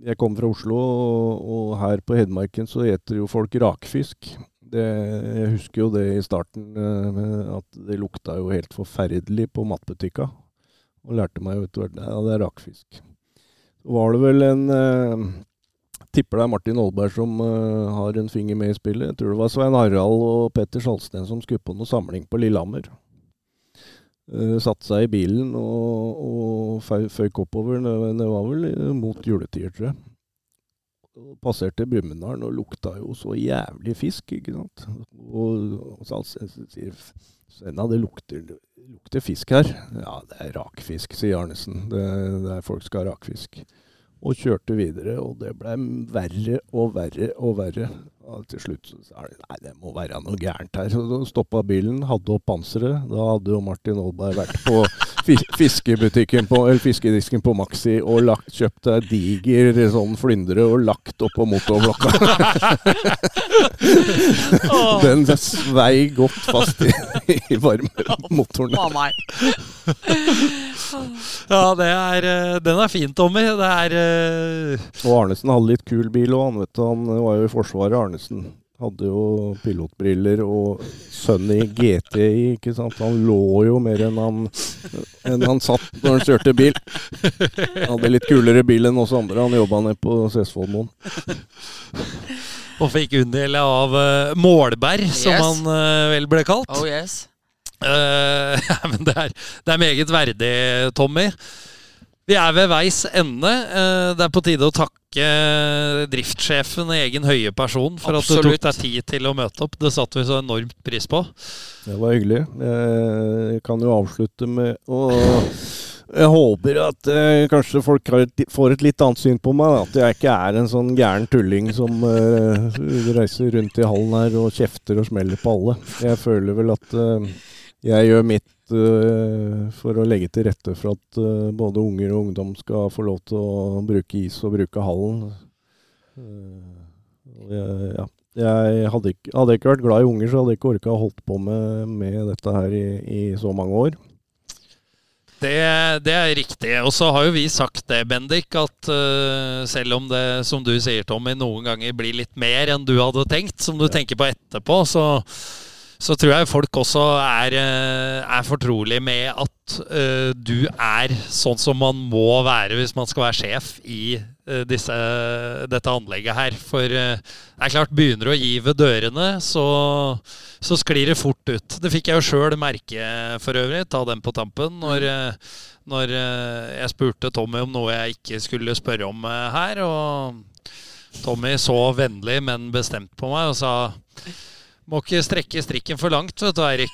Jeg kom fra Oslo, og, og her på Hedmarken så heter jo folk rakfisk. Det, jeg husker jo det i starten, eh, at det lukta jo helt forferdelig på matbutikka. Og lærte meg jo etter hvert ja, det er rakfisk. Så var det vel en eh, tipper det er Martin Aalberg som eh, har en finger med i spillet. Jeg tror det var Svein Harald og Petter Salsten som skulle på noe samling på Lillehammer. Uh, Satte seg i bilen og, og føyk oppover. Det, var vel eh, mot juletider, tror jeg. Og Passerte Brumunddal og lukta jo så jævlig fisk, ikke sant. Og, og så sier Svenna, det lukter, lukter fisk her. Ja, det er rakfisk, sier Arnesen. Det, det er folk skal ha rakfisk og kjørte videre, og det ble verre og verre og verre. Og til slutt så sa de nei, det må være noe gærent her. Så da stoppa bilen, hadde opp panseret. Da hadde jo Martin Aalberg vært på fiskebutikken på, eller fiskedisken på Maxi og lagt, kjøpt ei diger sånn flyndre og lagt oppå motorblokka. Den svei godt fast i, i varmemotoren. Meg. Ja, det er, eh, den er fin, Tommy. Det er eh, Og Arnesen hadde litt kul bil òg. Han, han var jo i Forsvaret, Arnesen. Hadde jo pilotbriller og sønn i GTI, ikke sant. Han lå jo mer enn han, enn han satt når han kjørte bil. Han hadde litt kulere bil enn oss andre. Han jobba ned på Sesvollmoen. Og fikk unngjelde av uh, Målberg, som Yes. han uh, vel ble kalt. Oh yes. Eh, ja, men det er, det er meget verdig, Tommy. Vi er ved veis ende. Eh, det er på tide å takke driftssjefen i egen høye person for at du tok deg tid til å møte opp. Det satte vi så enormt pris på. Det var hyggelig. Jeg kan jo avslutte med å jeg håper at eh, kanskje folk et, får et litt annet syn på meg. At jeg ikke er en sånn gæren tulling som eh, reiser rundt i hallen her og kjefter og smeller på alle. Jeg føler vel at eh, jeg gjør mitt uh, for å legge til rette for at uh, både unger og ungdom skal få lov til å bruke is og bruke hallen. Uh, jeg, ja. Jeg hadde ikke, hadde jeg ikke vært glad i unger, så hadde jeg ikke orka å holdt på med, med dette her i, i så mange år. Det, det er riktig. Og så har jo vi sagt det, Bendik, at selv om det, som du sier, Tommy, noen ganger blir litt mer enn du hadde tenkt, som du tenker på etterpå, så, så tror jeg folk også er, eh, er fortrolig med at uh, du er sånn som man må være hvis man skal være sjef i uh, disse, dette anlegget her. For uh, det er klart, begynner du å gi ved dørene, så, så sklir det fort ut. Det fikk jeg jo sjøl merke for øvrig, ta den på tampen, når, når jeg spurte Tommy om noe jeg ikke skulle spørre om her. Og Tommy så vennlig, men bestemt på meg og sa må ikke strekke strikken for langt, vet du, Eirik.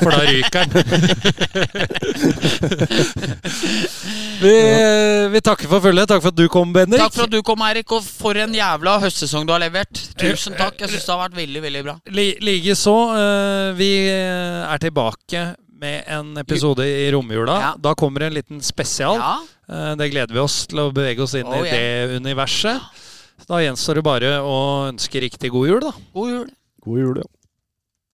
For da ryker den. vi, vi takker for følget. Takk for at du kom, Bendik. Takk for at du kom, Eirik, og for en jævla høstsesong du har levert. Tusen takk. Jeg syns det har vært veldig, veldig bra. Li, Likeså. Uh, vi er tilbake med en episode i romjula. Ja. Da kommer en liten spesial. Ja. Eh, det gleder vi oss til å bevege oss inn Oh, i yeah. det universet. Da gjenstår det bare å ønske riktig god jul, da. God jul. God jul, ja.